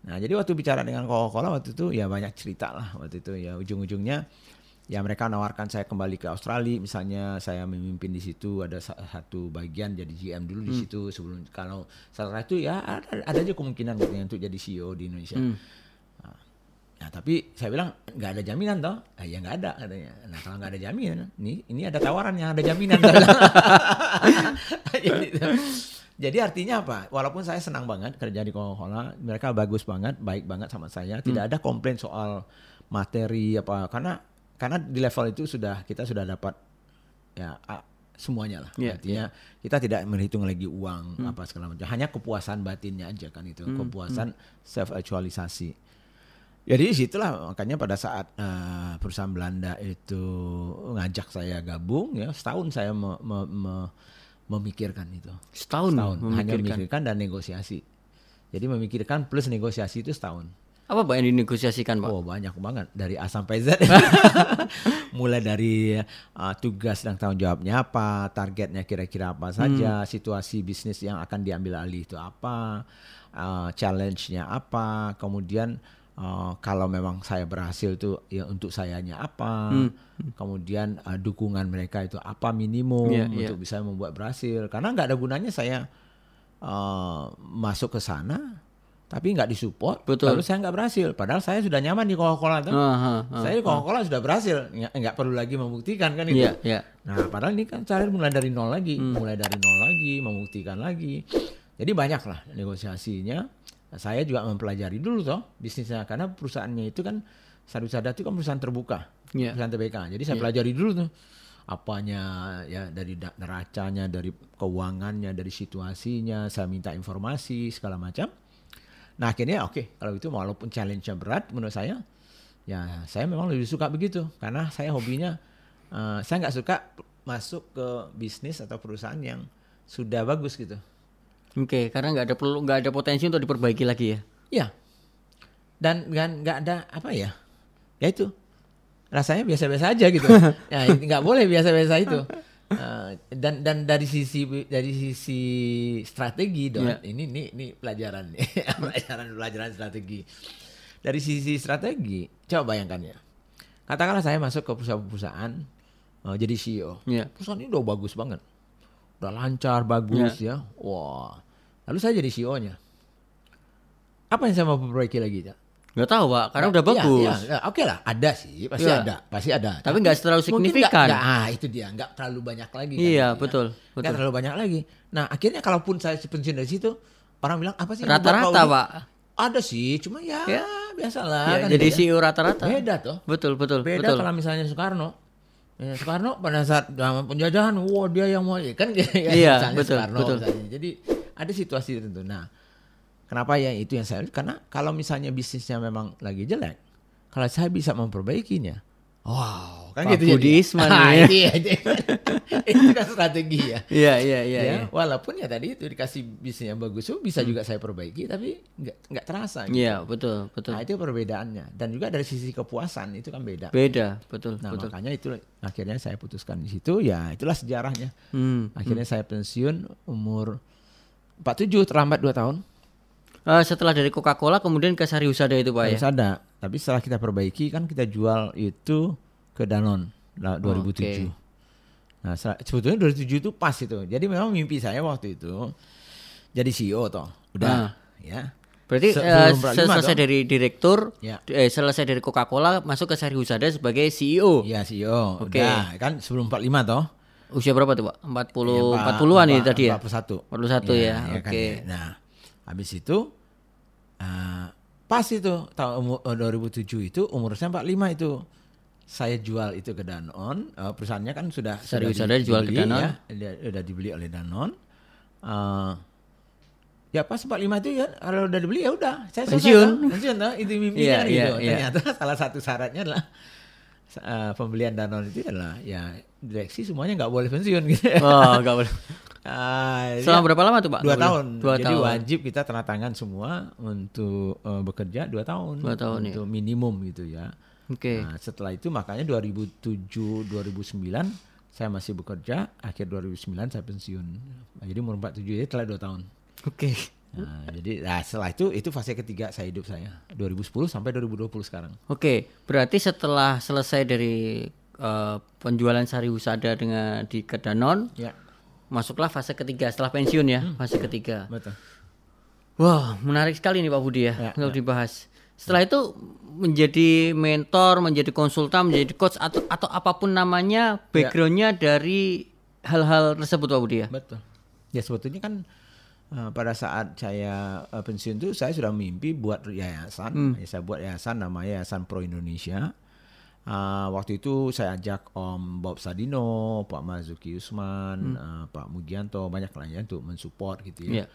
Nah, jadi waktu bicara dengan Coca-Cola waktu itu ya banyak cerita lah waktu itu ya ujung-ujungnya ya mereka nawarkan saya kembali ke Australia misalnya saya memimpin di situ ada sa- satu bagian jadi GM dulu di situ sebelum kalau setelah itu ya ada, ada aja kemungkinan gitu untuk jadi CEO di Indonesia. Nah, Nah, tapi saya bilang nggak ada jaminan toh? Ah, ya nggak ada katanya. Nah, kalau nggak ada jaminan, ini ini ada tawaran yang ada jaminan. jadi, jadi artinya apa? Walaupun saya senang banget kerja di Coca-Cola, mereka bagus banget, baik banget sama saya. Tidak ada komplain soal materi apa karena karena di level itu sudah kita sudah dapat ya semuanya lah. Iya, Artinya kita tidak menghitung lagi uang apa segala macam. Hanya kepuasan batinnya aja kan itu, kepuasan self actualisasi. Jadi situlah makanya pada saat eh, perusahaan Belanda itu ngajak saya gabung ya setahun saya me- me- me- memikirkan itu. Setahun, Setahun hanya memikirkan. memikirkan dan negosiasi. Jadi memikirkan plus negosiasi itu setahun. Apa Pak yang dinegosiasikan Pak? Oh banyak banget dari A sampai Z. Mulai dari uh, tugas dan tanggung jawabnya apa, targetnya kira-kira apa saja, situasi bisnis yang akan diambil alih itu apa, uh, challenge-nya apa, kemudian uh, kalau memang saya berhasil itu ya untuk sayanya apa, kemudian uh, dukungan mereka itu apa minimum Iya, iya. untuk bisa membuat berhasil. Karena nggak ada gunanya saya uh, masuk ke sana tapi nggak disupport, Betul. lalu saya nggak berhasil. Padahal saya sudah nyaman di Coca-Cola tuh. Aha, aha. saya di Coca-Cola sudah berhasil, nggak, perlu lagi membuktikan kan itu. Iya, iya. Nah, padahal ini kan karir mulai dari nol lagi, Hmm. mulai dari nol lagi, membuktikan lagi. Jadi banyak lah negosiasinya. Saya juga mempelajari dulu toh bisnisnya karena perusahaannya itu kan Sadu Sada itu kan perusahaan terbuka, Iya. perusahaan TBK. Jadi saya pelajari dulu tuh apanya ya dari da- neracanya, dari keuangannya, dari situasinya, saya minta informasi segala macam. Nah akhirnya oke kalau itu walaupun challenge-nya berat menurut saya, ya saya memang lebih suka begitu karena saya hobinya eh, saya nggak suka masuk ke bisnis atau perusahaan yang sudah bagus gitu. Oke, karena nggak ada perlu nggak ada potensi untuk diperbaiki lagi ya. Ya. Dan dan nggak ada apa ya? Ya itu. Rasanya biasa-biasa aja gitu. ya nggak boleh biasa-biasa itu. Eh, dan dan dari sisi dari sisi strategi dong Iya. ini ini ini pelajaran pelajaran pelajaran strategi. Dari sisi strategi coba bayangkan ya. Katakanlah saya masuk ke perusahaan-perusahaan eh, jadi CEO Iya. perusahaan ini udah bagus banget. Udah lancar bagus Iya. ya. Wah. Lalu saya jadi CEO-nya apa yang saya mau perbaiki lagi ya Nggak tahu pak, karena udah Iya, bagus. iya, iya, Oke lah, ada sih, pasti Iya. ada, pasti ada. Tapi nggak terlalu signifikan. nggak- nggak- ah, itu dia, nggak terlalu banyak lagi. kan, Iya, gitu ya. betul, betul. terlalu banyak lagi. Nah, akhirnya kalaupun saya pensiun dari situ, orang bilang apa sih? Rata-rata Pak pak. Udi?" Ada sih, cuma ya, Ya. biasalah. Ya, kan jadi ya. CEO rata-rata. Beda toh. Betul betul Beda betul. kalau misalnya Soekarno. Ya, Soekarno pada saat zaman penjajahan, wah dia yang mau kan ya, Iya, misalnya betul, Soekarno betul. misalnya. Jadi ada situasi tertentu. Nah, kenapa ya itu yang saya karena kalau misalnya bisnisnya memang lagi jelek, kalau saya bisa memperbaikinya, wow, kan Pak gitu Budi jadi. Isman Ah, ya. itu, ya, itu, itu kan strategi ya. Iya iya iya. ya, iya. walaupun ya tadi itu dikasih bisnis yang bagus, bisa juga saya perbaiki, tapi nggak nggak terasa. gitu. Iya betul betul. Nah itu perbedaannya dan juga dari sisi kepuasan itu kan beda. Beda betul Nah betul. makanya itu akhirnya saya putuskan di situ ya itulah sejarahnya. Hmm. Akhirnya saya pensiun umur 47 terlambat 2 tahun. Eh, setelah dari Coca-Cola kemudian ke Sari Husada itu pak ya. Harus ada. Tapi setelah kita perbaiki kan kita jual itu ke Danon lah, 2007. Nah setelah- sebetulnya 2007 itu pas itu. Jadi memang mimpi saya waktu itu jadi CEO toh. Udah ya. Berarti lima selesai dong. dari direktur, Ya. eh, selesai dari Coca-Cola masuk ke Sari Husada sebagai CEO. Iya CEO. Oke. Udah kan sebelum 45 toh. Usia berapa tuh pak? 40 Ya, 40-an ini empat- tadi ya. 41. 41 ya. kan Oke. ya. Nah, habis itu eh, pas itu tahun umur, eh, 2007 itu umur saya 45 itu. Saya jual itu ke Danon, eh, perusahaannya kan sudah Sari sudah dijual ke dibeli Danon. ya, dia- sudah dibeli oleh Danon. Eh, ya pas 45 itu ya kalau udah dibeli ya udah saya Pensiun. pensiun itu mimpinya kan iya, gitu. iya. Ternyata salah satu syaratnya adalah eh, pembelian Danon itu adalah ya direksi semuanya nggak boleh pensiun gitu. Oh, enggak boleh. Ah, Selama ya, berapa lama tuh, Pak? Dua tahun. Dua Jadi tahun. wajib kita tanda tangan semua untuk eh, bekerja dua tahun. Dua tahun, ya. untuk minimum gitu ya. Oke. Nah, setelah itu makanya 2007 2009 saya masih bekerja. Akhir 2009 saya pensiun. Nah, jadi umur 47 itu telah dua tahun. Oke. Nah, jadi nah, setelah itu itu fase ketiga saya hidup saya 2010 sampai 2020 sekarang. Oke, berarti setelah selesai dari eh, penjualan Sari Husada dengan di Kedanon, Ya, masuklah fase ketiga setelah pensiun ya, fase ketiga. betul. Wah, menarik sekali nih Pak Budi ya, Ya, untuk dibahas. Setelah itu menjadi mentor, menjadi konsultan, menjadi coach atau atau apa pun namanya, backgroundnya dari hal-hal tersebut Pak Budi ya. Betul. Ya sebetulnya kan eh, pada saat saya eh, pensiun itu saya sudah mimpi buat yayasan. Ya, saya buat yayasan namanya Yayasan Pro Indonesia. Ah, waktu itu saya ajak Om Bob Sadino, Pak Mazuki Usman, eh, Pak Mugianto, banyak lainnya untuk mensupport gitu ya. Iya.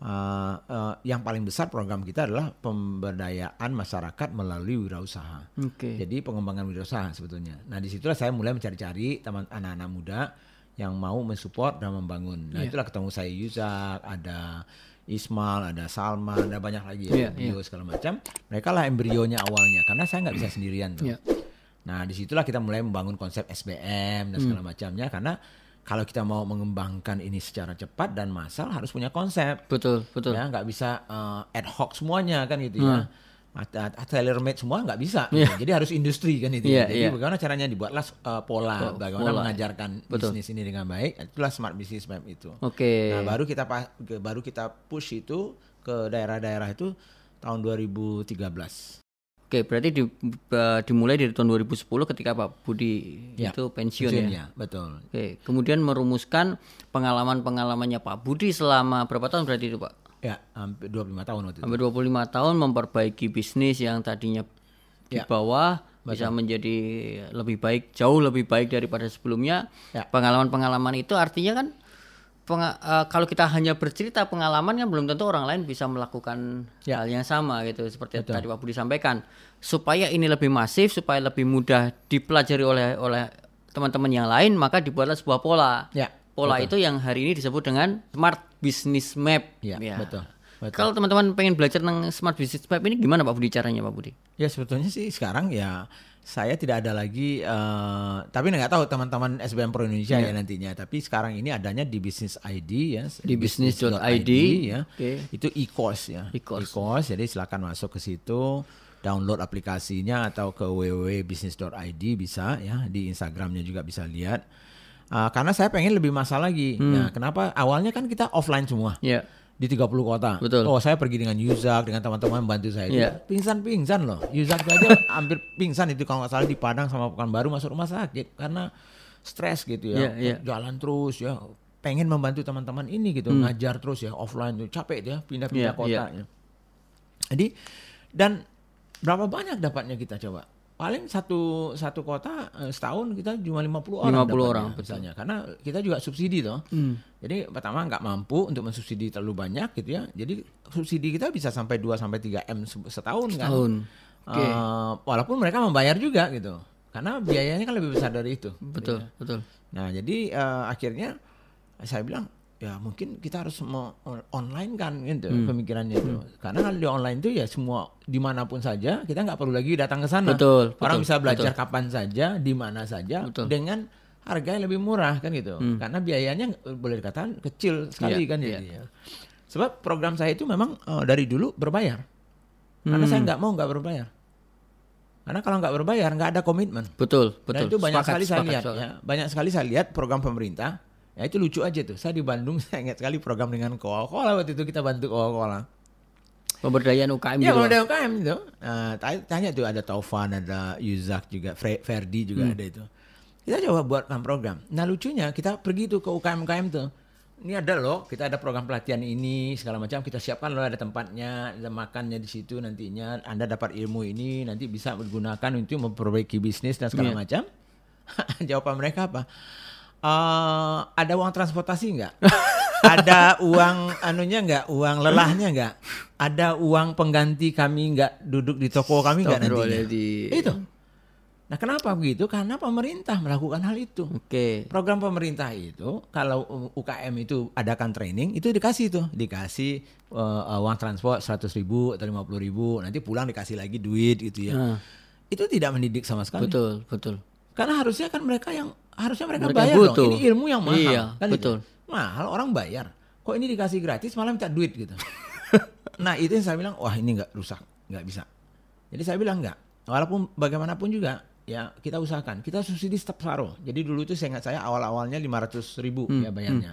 Ah, eh, yang paling besar program kita adalah pemberdayaan masyarakat melalui wirausaha. Oke. Jadi pengembangan wirausaha sebetulnya. Nah di situlah saya mulai mencari-cari teman anak-anak muda yang mau mensupport dan membangun. Nah itulah ketemu saya Yuzak, ada Ismail, ada Salman, ada banyak lagi ya, Bio segala macam. Mereka lah embrionya awalnya karena saya nggak bisa sendirian tuh. Iya. Nah di situlah kita mulai membangun konsep SBM dan segala macamnya karena kalau kita mau mengembangkan ini secara cepat dan massal harus punya konsep Betul, betul. ya nggak bisa eh, ad hoc semuanya kan gitu ya tailor made semua nggak bisa gitu. jadi harus industri kan itu Iya, ya. jadi iya. bagaimana caranya dibuatlah eh, pola Po- bagaimana pola. mengajarkan Betul. bisnis ini dengan baik itulah smart business map itu Oke. nah baru kita baru kita push itu ke daerah-daerah itu tahun 2013 Oke, berarti di- eh, dimulai dari tahun 2010 ketika Pak Budi Ya, itu pensiun, ya. Pensiunnya, betul Oke, kemudian merumuskan pengalaman-pengalamannya Pak Budi selama berapa tahun berarti itu Pak? ya hampir 25 tahun waktu itu Hampir 25 tahun memperbaiki bisnis yang tadinya di Ya, bawah bisa menjadi lebih baik, jauh lebih baik daripada sebelumnya. Ya. Pengalaman-pengalaman itu artinya kan penga- eh, kalau kita hanya bercerita pengalaman kan belum tentu orang lain bisa melakukan Ya. hal yang sama gitu seperti yang tadi Pak Budi sampaikan. Supaya ini lebih masif, supaya lebih mudah dipelajari oleh oleh teman-teman yang lain, maka dibuatlah sebuah pola. ya Pola itu yang hari ini disebut dengan Smart Business Map. Ya, betul, betul. Kalau teman-teman pengen belajar tentang Smart Business Map ini gimana Pak Budi caranya Pak Budi? Ya sebetulnya sih sekarang ya saya tidak ada lagi eh, tapi nggak tahu teman-teman SBM Pro Indonesia Iya. ya nantinya tapi sekarang ini adanya di Business ID ya Di business.id, ya oke. itu e-course ya E-course. jadi silakan masuk ke situ download aplikasinya atau ke www.business.id bisa ya di Instagramnya juga bisa lihat Ah, karena saya pengen lebih masa lagi Hmm. nah kenapa awalnya kan kita offline semua Ya. Di 30 kota. Betul. Oh, saya pergi dengan Yuzak dengan teman-teman bantu saya. Iya. Pingsan-pingsan loh. Yuzak itu aja hampir pingsan itu kalau nggak salah di Padang sama Pekanbaru masuk rumah sakit karena stres gitu ya. Iya, iya. Jalan terus ya. Pengen membantu teman-teman ini gitu, ngajar terus ya offline tuh capek dia pindah-pindah Iya, kota iya. ya. Jadi dan berapa banyak dapatnya kita coba? Paling satu satu kota eh, setahun kita cuma 50 orang 50 dapatnya, orang, misalnya karena kita juga subsidi toh. Hmm. Jadi pertama nggak mampu untuk mensubsidi terlalu banyak gitu ya. Jadi subsidi kita bisa sampai 2 sampai 3 M se- setahun kan. Tahun. Oke. Eh, walaupun mereka membayar juga gitu. Karena biayanya kan lebih besar dari itu. Betul, Ya. betul. Nah, jadi eh, akhirnya saya bilang ya mungkin kita harus mau online kan gitu Hmm. pemikirannya itu. Karena kalau di online itu ya semua di mana pun saja kita nggak perlu lagi datang ke sana. Betul, Orang betul, bisa belajar kapan saja, di mana saja, Betul. dengan harga yang lebih murah kan gitu. Karena biayanya eh, boleh dikatakan kecil sekali Iya, kan ya. Sebab program saya itu memang eh, dari dulu berbayar. Karena Hmm. saya nggak mau nggak berbayar. Karena kalau nggak berbayar nggak ada komitmen. Betul, betul. Dan itu banyak Sepakat, sekali saya sepakat, lihat sepakat. ya. Banyak sekali saya lihat program pemerintah. Ya itu lucu aja tuh. Saya di Bandung saya ingat sekali program dengan Coca-Cola waktu itu kita bantu Coca-Cola. Pemberdayaan UKM Ya kalau ada UKM itu. Nah, tanya, tuh ada Taufan, ada Yuzak juga, Ferdi juga Hmm. ada itu. Kita coba buatkan program. Nah lucunya kita pergi tuh ke UKM-UKM tuh. Ini ada loh, kita ada program pelatihan ini segala macam kita siapkan loh ada tempatnya, ada makannya di situ nantinya. Anda dapat ilmu ini nanti bisa digunakan untuk memperbaiki bisnis dan segala Iya. macam. Jawaban mereka apa? Eh, ada uang transportasi nggak? ada uang anunya nggak? Uang lelahnya nggak? Ada uang pengganti kami nggak duduk di toko kami nggak nantinya? Astagfirullahaladzim. Itu. Nah kenapa begitu? Karena pemerintah melakukan hal itu. Oke. Program pemerintah itu kalau UKM itu adakan training itu dikasih tuh dikasih eh, uang transport 100 ribu atau 50 ribu nanti pulang dikasih lagi duit gitu ya. Nah, Itu tidak mendidik sama sekali. betul, betul. Karena harusnya kan mereka yang harusnya mereka, Mereka bayar butuh. dong. Ini ilmu yang mahal. Iya, kan itu. betul. Mahal orang bayar. Kok ini dikasih gratis malah minta duit gitu. nah itu yang saya bilang wah ini nggak rusak nggak bisa. Jadi saya bilang nggak. Walaupun bagaimanapun juga ya kita usahakan kita subsidi tetap separuh. Jadi dulu itu saya ingat saya awal awalnya 500 ribu Hmm, ya bayarnya.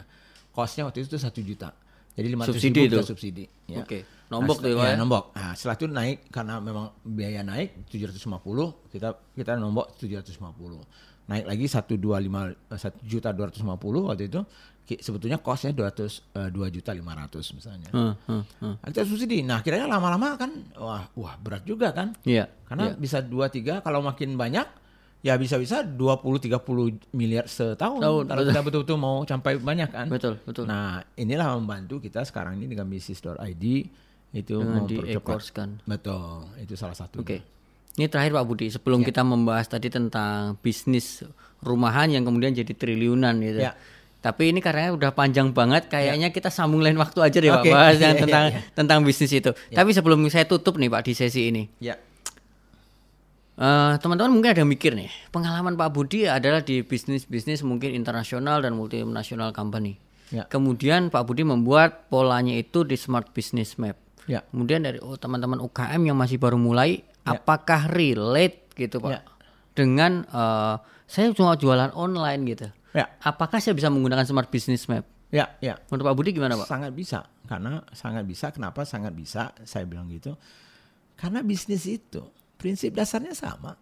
Kosnya waktu itu satu juta. Jadi 500 Subsidi ribu kita itu? subsidi. Ya. Oke. Nombok Nah, tuh ya, setelah- Pak ya, ya? nombok. Nah, setelah itu naik karena memang biaya naik 750, kita kita nombok 750. Naik lagi 125 1 juta 250 waktu itu sebetulnya costnya 200 eh, 2 juta 500 misalnya. Hah, hah, hah. Nah, kita subsidi. Nah, kiranya lama-lama kan wah wah berat juga kan. Iya. Karena iya. bisa 2 3 kalau makin banyak ya bisa-bisa 20 30 miliar setahun Tahun, kalau betul. kita betul-betul mau sampai banyak kan. betul, betul. Nah, inilah membantu kita sekarang ini dengan bisnis.id itu mempercepat. kan. Betul, itu salah satu. Oke. Ini terakhir Pak Budi, sebelum Ya. kita membahas tadi tentang bisnis rumahan yang kemudian jadi triliunan gitu. Ya. Tapi ini karena udah panjang banget, kayaknya kita sambung lain waktu aja deh Pak Oke. bahas yang iya, tentang iya. tentang bisnis itu. Tapi sebelum saya tutup nih Pak di sesi ini. Ya. Eh, teman-teman mungkin ada yang mikir nih, pengalaman Pak Budi adalah di bisnis-bisnis mungkin internasional dan multinasional company. Ya. Kemudian Pak Budi membuat polanya itu di Smart Business Map. Ya. Kemudian dari oh, teman-teman UKM yang masih baru mulai, apakah relate gitu Pak Ya. dengan eh, saya cuma jualan online gitu. Ya. Apakah saya bisa menggunakan Smart Business Map? Ya, ya. Menurut Pak Budi gimana Pak? Sangat bisa. Karena sangat bisa. Kenapa sangat bisa? Saya bilang gitu. Karena bisnis itu prinsip dasarnya sama.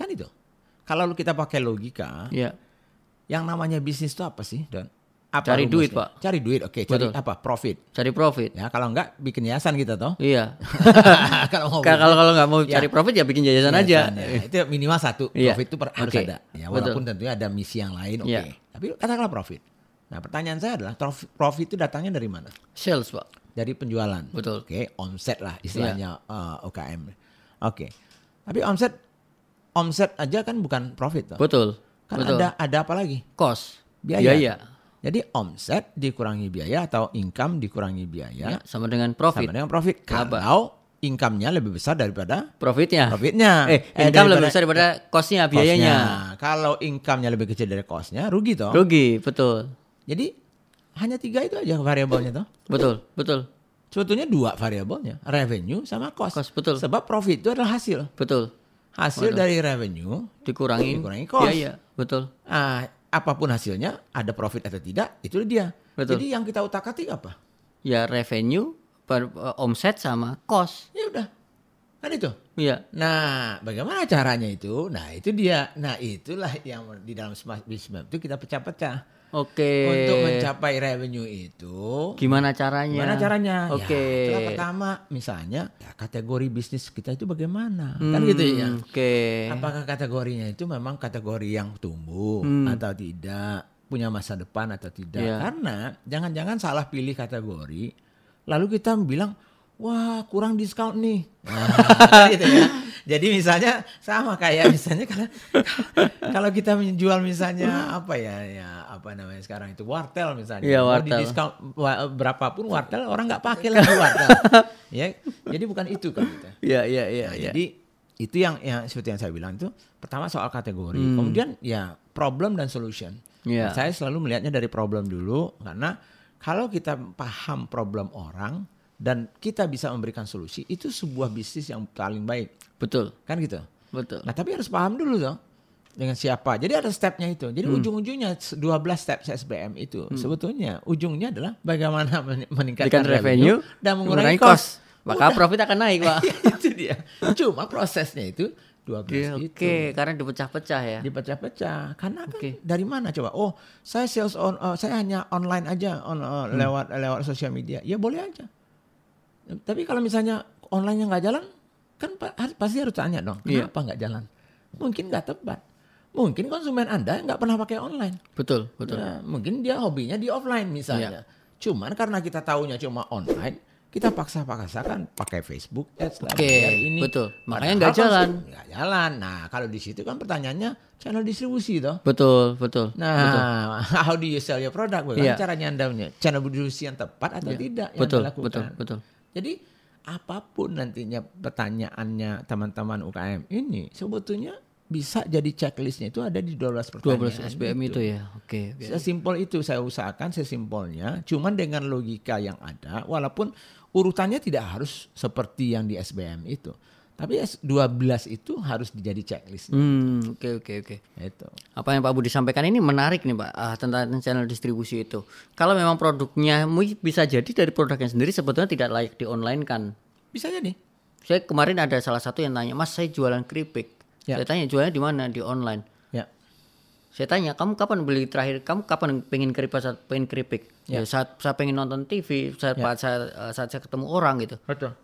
Kan itu. Kalau kita pakai logika, Ya, yang namanya bisnis itu apa sih, Don? Apa Cari duit? Pak. Cari duit, oke. Cari Betul. apa? Profit. cari profit. Ya, kalau enggak bikin yayasan kita toh. Iya. kalau mau Kalau kalau nggak mau Ya. cari profit ya bikin yayasan aja. Ya. Itu minimal satu Iya. profit itu per- harus Oke. ada. Ya, Betul. walaupun tentunya ada misi yang lain, oke. Iya. Tapi katakanlah profit. Nah, pertanyaan saya adalah prof- profit itu datangnya dari mana? Sales Pak. Dari penjualan. Betul. Oke, omset lah istilahnya eh, UKM. Oke. Tapi omset omset aja kan bukan profit toh. Betul. Kan Betul. ada ada apa lagi? Cost. Biaya. Biaya. Jadi omset dikurangi biaya atau income dikurangi biaya Ya, sama dengan profit. sama dengan profit. Kenapa? Kalau income-nya lebih besar daripada Profitnya. profitnya. Eh, income lebih besar daripada costnya, biayanya. cost-nya. Kalau income-nya lebih kecil dari cost-nya, rugi toh. Rugi, betul. Jadi hanya tiga itu aja variabelnya toh. Betul, betul. Sebetulnya dua variabelnya, revenue sama cost. Cost, betul. Sebab profit itu adalah hasil. Betul. Hasil dari revenue Dikurangin. Dikurangi cost. Iya, iya, betul. Ah, apa pun hasilnya, ada profit atau tidak, itu dia. Betul. Jadi yang kita utak-atik apa? Ya revenue, per, eh, omset sama cost. Ya udah, kan itu. Iya. Nah, bagaimana caranya itu? Nah, itu dia. Nah, itulah yang di dalam smart business itu kita pecah-pecah. Oke. Untuk mencapai revenue itu, Gimana caranya? gimana caranya? Oke. Ya, itulah pertama, misalnya ya, kategori bisnis kita itu bagaimana? kan gitu ya. Hmm, Oke. Apakah kategorinya itu memang kategori yang tumbuh atau tidak, punya masa depan atau tidak? Iya. Karena jangan-jangan salah pilih kategori, lalu kita bilang, wah kurang diskon nih. Nah, gitu ya. Jadi misalnya sama kayak misalnya kalau kalau kita menjual misalnya apa ya ya apa namanya sekarang itu wartel misalnya Iya, mau di wartel. diskon wa- berapapun wartel orang nggak pakai lagi wartel ya jadi bukan itu kan gitu. Iya, iya, iya, Nah, iya. Jadi itu yang yang seperti yang saya bilang itu pertama soal kategori, Hmm. kemudian ya problem dan solution. Iya. Nah, saya selalu melihatnya dari problem dulu karena kalau kita paham problem orang dan kita bisa memberikan solusi itu sebuah bisnis yang paling baik, Betul. kan gitu. Betul. Nah tapi harus paham dulu dong dengan siapa. Jadi ada stepnya itu. Jadi Hmm. ujung-ujungnya 12 step SBM itu sebetulnya ujungnya adalah bagaimana men- meningkatkan Meningkatkan revenue, dan mengurangi cost. Maka profit akan naik, Pak. itu dia. Cuma prosesnya itu 12 Oke, itu. oke, karena dipecah-pecah ya. Dipecah-pecah. Karena kan Oke. dari mana coba? Oh, saya sales on uh, saya hanya online aja on uh, Hmm. lewat lewat sosial media. Ya boleh aja. Tapi kalau misalnya online-nya nggak jalan, kan pasti harus tanya dong, Iya. kenapa nggak jalan? Mungkin nggak tepat. Mungkin konsumen Anda nggak pernah pakai online. Betul, betul. Ya, mungkin dia hobinya di offline misalnya. Cuman karena kita taunya cuma online, kita paksa-paksakan pakai Facebook Ads lah, Oke, bayar ini. betul. Makanya nggak jalan. Nggak jalan. Nah, kalau di situ kan pertanyaannya channel distribusi toh. Betul, betul. Nah, betul. how do you sell your product? Bagaimana Iya. caranya Anda punya channel distribusi yang tepat atau Iya. tidak yang betul, dilakukan? betul, betul. Jadi apa pun nantinya pertanyaannya teman-teman UKM ini sebetulnya bisa jadi checklistnya itu ada di 12 pertanyaan 12 SBM itu ya. Oke. oke. Sesimpel itu saya usahakan sesimpelnya, cuman dengan logika yang ada, walaupun urutannya tidak harus seperti yang di SBM itu. Tapi S12 itu harus dijadi checklist. Hmm, oke oke oke. Itu. Apa yang Pak Budi sampaikan ini menarik nih Pak ah, tentang channel distribusi itu. Kalau memang produknya bisa jadi dari produknya sendiri sebetulnya tidak layak di online kan. Bisa jadi. Saya kemarin ada salah satu yang tanya, Mas saya jualan keripik. Ya. Saya tanya jualnya di mana? Di online. Ya. Saya tanya, kamu kapan beli terakhir? Kamu kapan pengen keripik? Saat pengen keripik? Ya. saat saya pengen nonton TV, saat, Ya. saat, saya, saat saya ketemu orang gitu. Betul.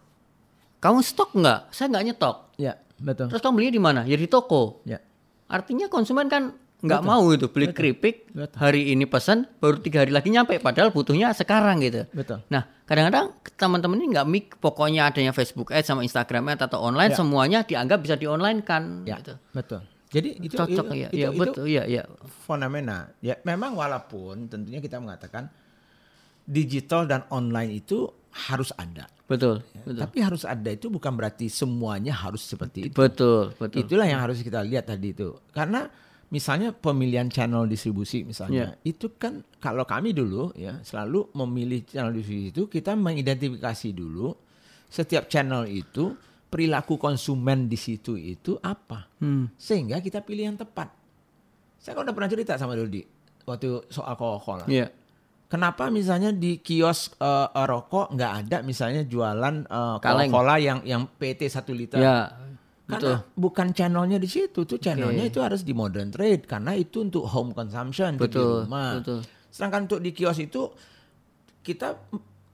Kamu stok nggak? Saya nggak nyetok. Ya, betul. Terus kamu belinya di mana? Ya di toko. Ya. Artinya konsumen kan nggak mau itu beli keripik Betul. hari ini pesan baru tiga hari lagi nyampe padahal butuhnya sekarang gitu. Betul. Nah kadang-kadang teman-teman ini nggak mik pokoknya adanya Facebook Ads sama Instagram Ads atau online Ya. semuanya dianggap bisa di online kan Ya, gitu. betul. Jadi itu Cocok itu, ya, itu, ya itu betul ya ya fenomena. Ya, memang walaupun tentunya kita mengatakan digital dan online itu harus ada. betul Ya, betul Tapi harus ada itu bukan berarti semuanya harus seperti itu. betul betul. Itulah yang harus kita lihat tadi itu. Karena misalnya pemilihan channel distribusi misalnya, itu kan kalau kami dulu ya selalu memilih channel distribusi itu kita mengidentifikasi dulu setiap channel itu perilaku konsumen di situ itu apa. Hmm. Sehingga kita pilih yang tepat. Saya kan udah pernah cerita sama Dodi waktu soal Coca-Cola. Iya Kenapa misalnya di kios eh, eh, rokok nggak ada misalnya jualan eh, Kaleng. Coca-Cola yang yang PT 1 liter? ya betul. Karena bukan channelnya di situ, tuh channelnya itu harus di modern trade karena itu untuk home consumption untuk di Betul, rumah. betul. Sedangkan untuk di kios itu kita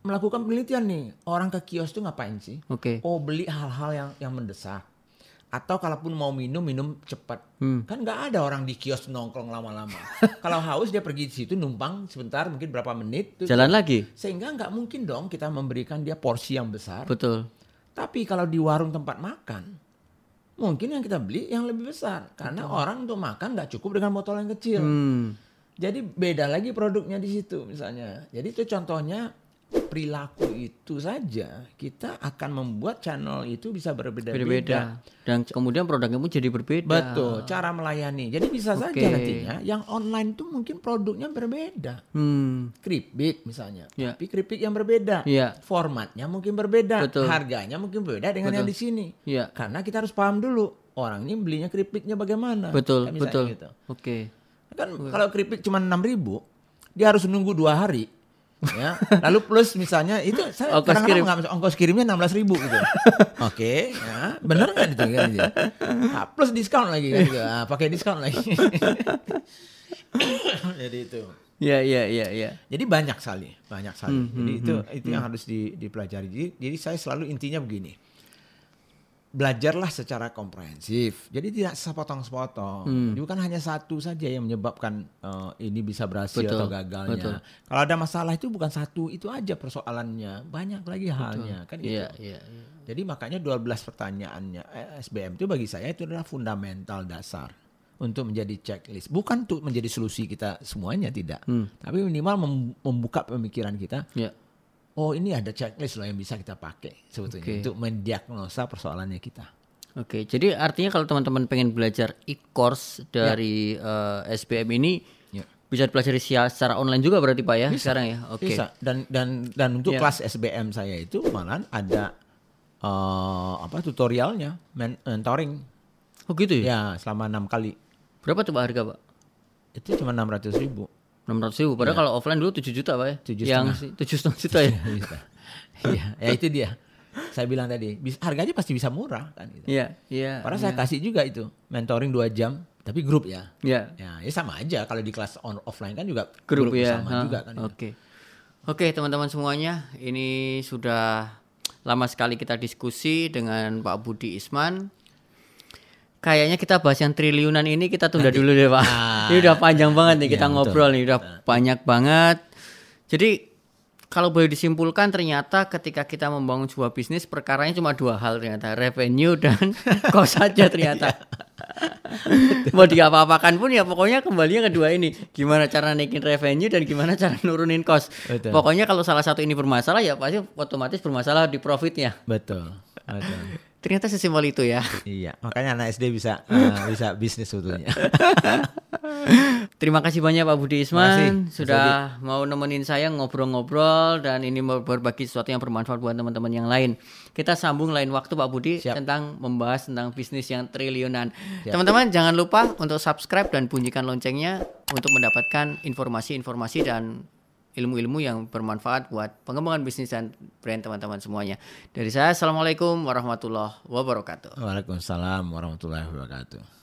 melakukan penelitian nih, orang ke kios tuh ngapain sih? Oke. Oh beli hal-hal yang yang mendesak. Atau kalaupun mau minum minum cepat. Hmm. Kan nggak ada orang di kios nongkrong lama-lama. Kalau haus dia pergi di situ numpang sebentar mungkin berapa menit. tuh- Jalan lagi. Sehingga nggak mungkin dong kita memberikan dia porsi yang besar. Betul. Tapi kalau di warung tempat makan, mungkin yang kita beli yang lebih besar. Karena orang untuk makan nggak cukup dengan botol yang kecil. Hmm. Jadi beda lagi produknya di situ misalnya. Jadi itu contohnya perilaku itu saja kita akan membuat channel itu bisa berbeda-beda. Beda-beda. Dan kemudian produknya pun jadi berbeda. Betul, cara melayani. Jadi bisa Oke. saja nantinya yang online tuh mungkin produknya berbeda. Hmm. Keripik misalnya, Ya. tapi keripik yang berbeda. Iya. Formatnya mungkin berbeda, Betul. harganya mungkin berbeda dengan yang di sini. Iya. Karena kita harus paham dulu orang ini belinya keripiknya bagaimana. Betul, Kan betul. gitu. Oke. Kan kalau keripik cuma 6000 dia harus nunggu dua hari. Ya, lalu plus misalnya itu saya Ongkos kirim. masuk ongkos kirimnya 16.000 gitu. Oke, ya, bener kan itu kan gitu. Nah, plus diskon lagi kan gitu. Ah, pakai diskon lagi. Jadi itu. Ya, ya, ya, ya. Jadi banyak sekali, banyak sekali. Hmm, Jadi itu itu yang harus di- dipelajari. Jadi, jadi saya selalu intinya begini. Belajarlah secara komprehensif. Jadi tidak sepotong-sepotong. Hmm. Jadi bukan hanya satu saja yang menyebabkan eh, ini bisa berhasil Betul, atau gagalnya. betul. Kalau ada masalah itu bukan satu itu aja persoalannya. Banyak lagi halnya kan gitu. Iya, iya, iya. Jadi makanya 12 pertanyaannya eh, SBM itu bagi saya itu adalah fundamental dasar untuk menjadi checklist. Bukan untuk menjadi solusi kita semuanya tidak. Hmm. Tapi minimal mem- membuka pemikiran kita. Ya. Oh ini ada checklist loh yang bisa kita pakai sebetulnya Oke. untuk mendiagnosa persoalannya kita. Oke, jadi artinya kalau teman-teman pengen belajar e-course dari eh, SBM ini Ya. bisa dipelajari secara online juga berarti Pak ya sekarang ya. Oke. Bisa. Dan dan dan untuk Ya. kelas SBM saya itu malah ada eh, apa tutorialnya men- mentoring Oh gitu ya? ya selama enam kali. Berapa tuh Pak harga Pak? Itu cuma 600 ribu. 600 ribu. Padahal kalau offline dulu 7 juta Pak ya? Iya. Tujuh Yang tujuh setengah juta ya? Bisa. Iya, ya itu dia. Saya bilang tadi, harganya pasti bisa murah kan gitu. Iya, iya. Padahal saya kasih juga itu mentoring dua jam, tapi grup ya. Iya. Ya, ya sama aja kalau di kelas on offline kan juga grup, ya. sama Ha, juga kan. Oke. Oke, teman-teman semuanya, ini sudah lama sekali kita diskusi dengan Pak Budi Isman. Kayaknya kita bahas yang triliunan ini kita tunda dulu deh, Pak. Ah. ini udah panjang banget nih Iya, kita betul. ngobrol nih, udah banyak banget. Jadi kalau boleh disimpulkan ternyata ketika kita membangun sebuah bisnis perkaranya cuma dua hal ternyata revenue dan cost saja ternyata. Mau diapa-apakan pun ya pokoknya kembalinya kedua ini. Gimana cara naikin revenue dan gimana cara nurunin cost. Betul. Pokoknya kalau salah satu ini bermasalah ya pasti otomatis bermasalah di profitnya. Betul. Betul. Ternyata sesimpel itu ya. iya, makanya anak SD bisa eh, bisa bisnis sebetulnya. Terima kasih banyak Pak Budi kasih, Isman Mas sudah mau nemenin saya ngobrol-ngobrol dan ini mau berbagi sesuatu yang bermanfaat buat teman-teman yang lain. Kita sambung lain waktu Pak Budi Siap. tentang membahas tentang bisnis yang triliunan. Teman-teman jangan lupa untuk subscribe dan bunyikan loncengnya untuk mendapatkan informasi-informasi dan ilmu-ilmu yang bermanfaat buat pengembangan bisnis dan brand teman-teman semuanya. Dari saya Assalamualaikum warahmatullahi wabarakatuh. Waalaikumsalam warahmatullahi wabarakatuh.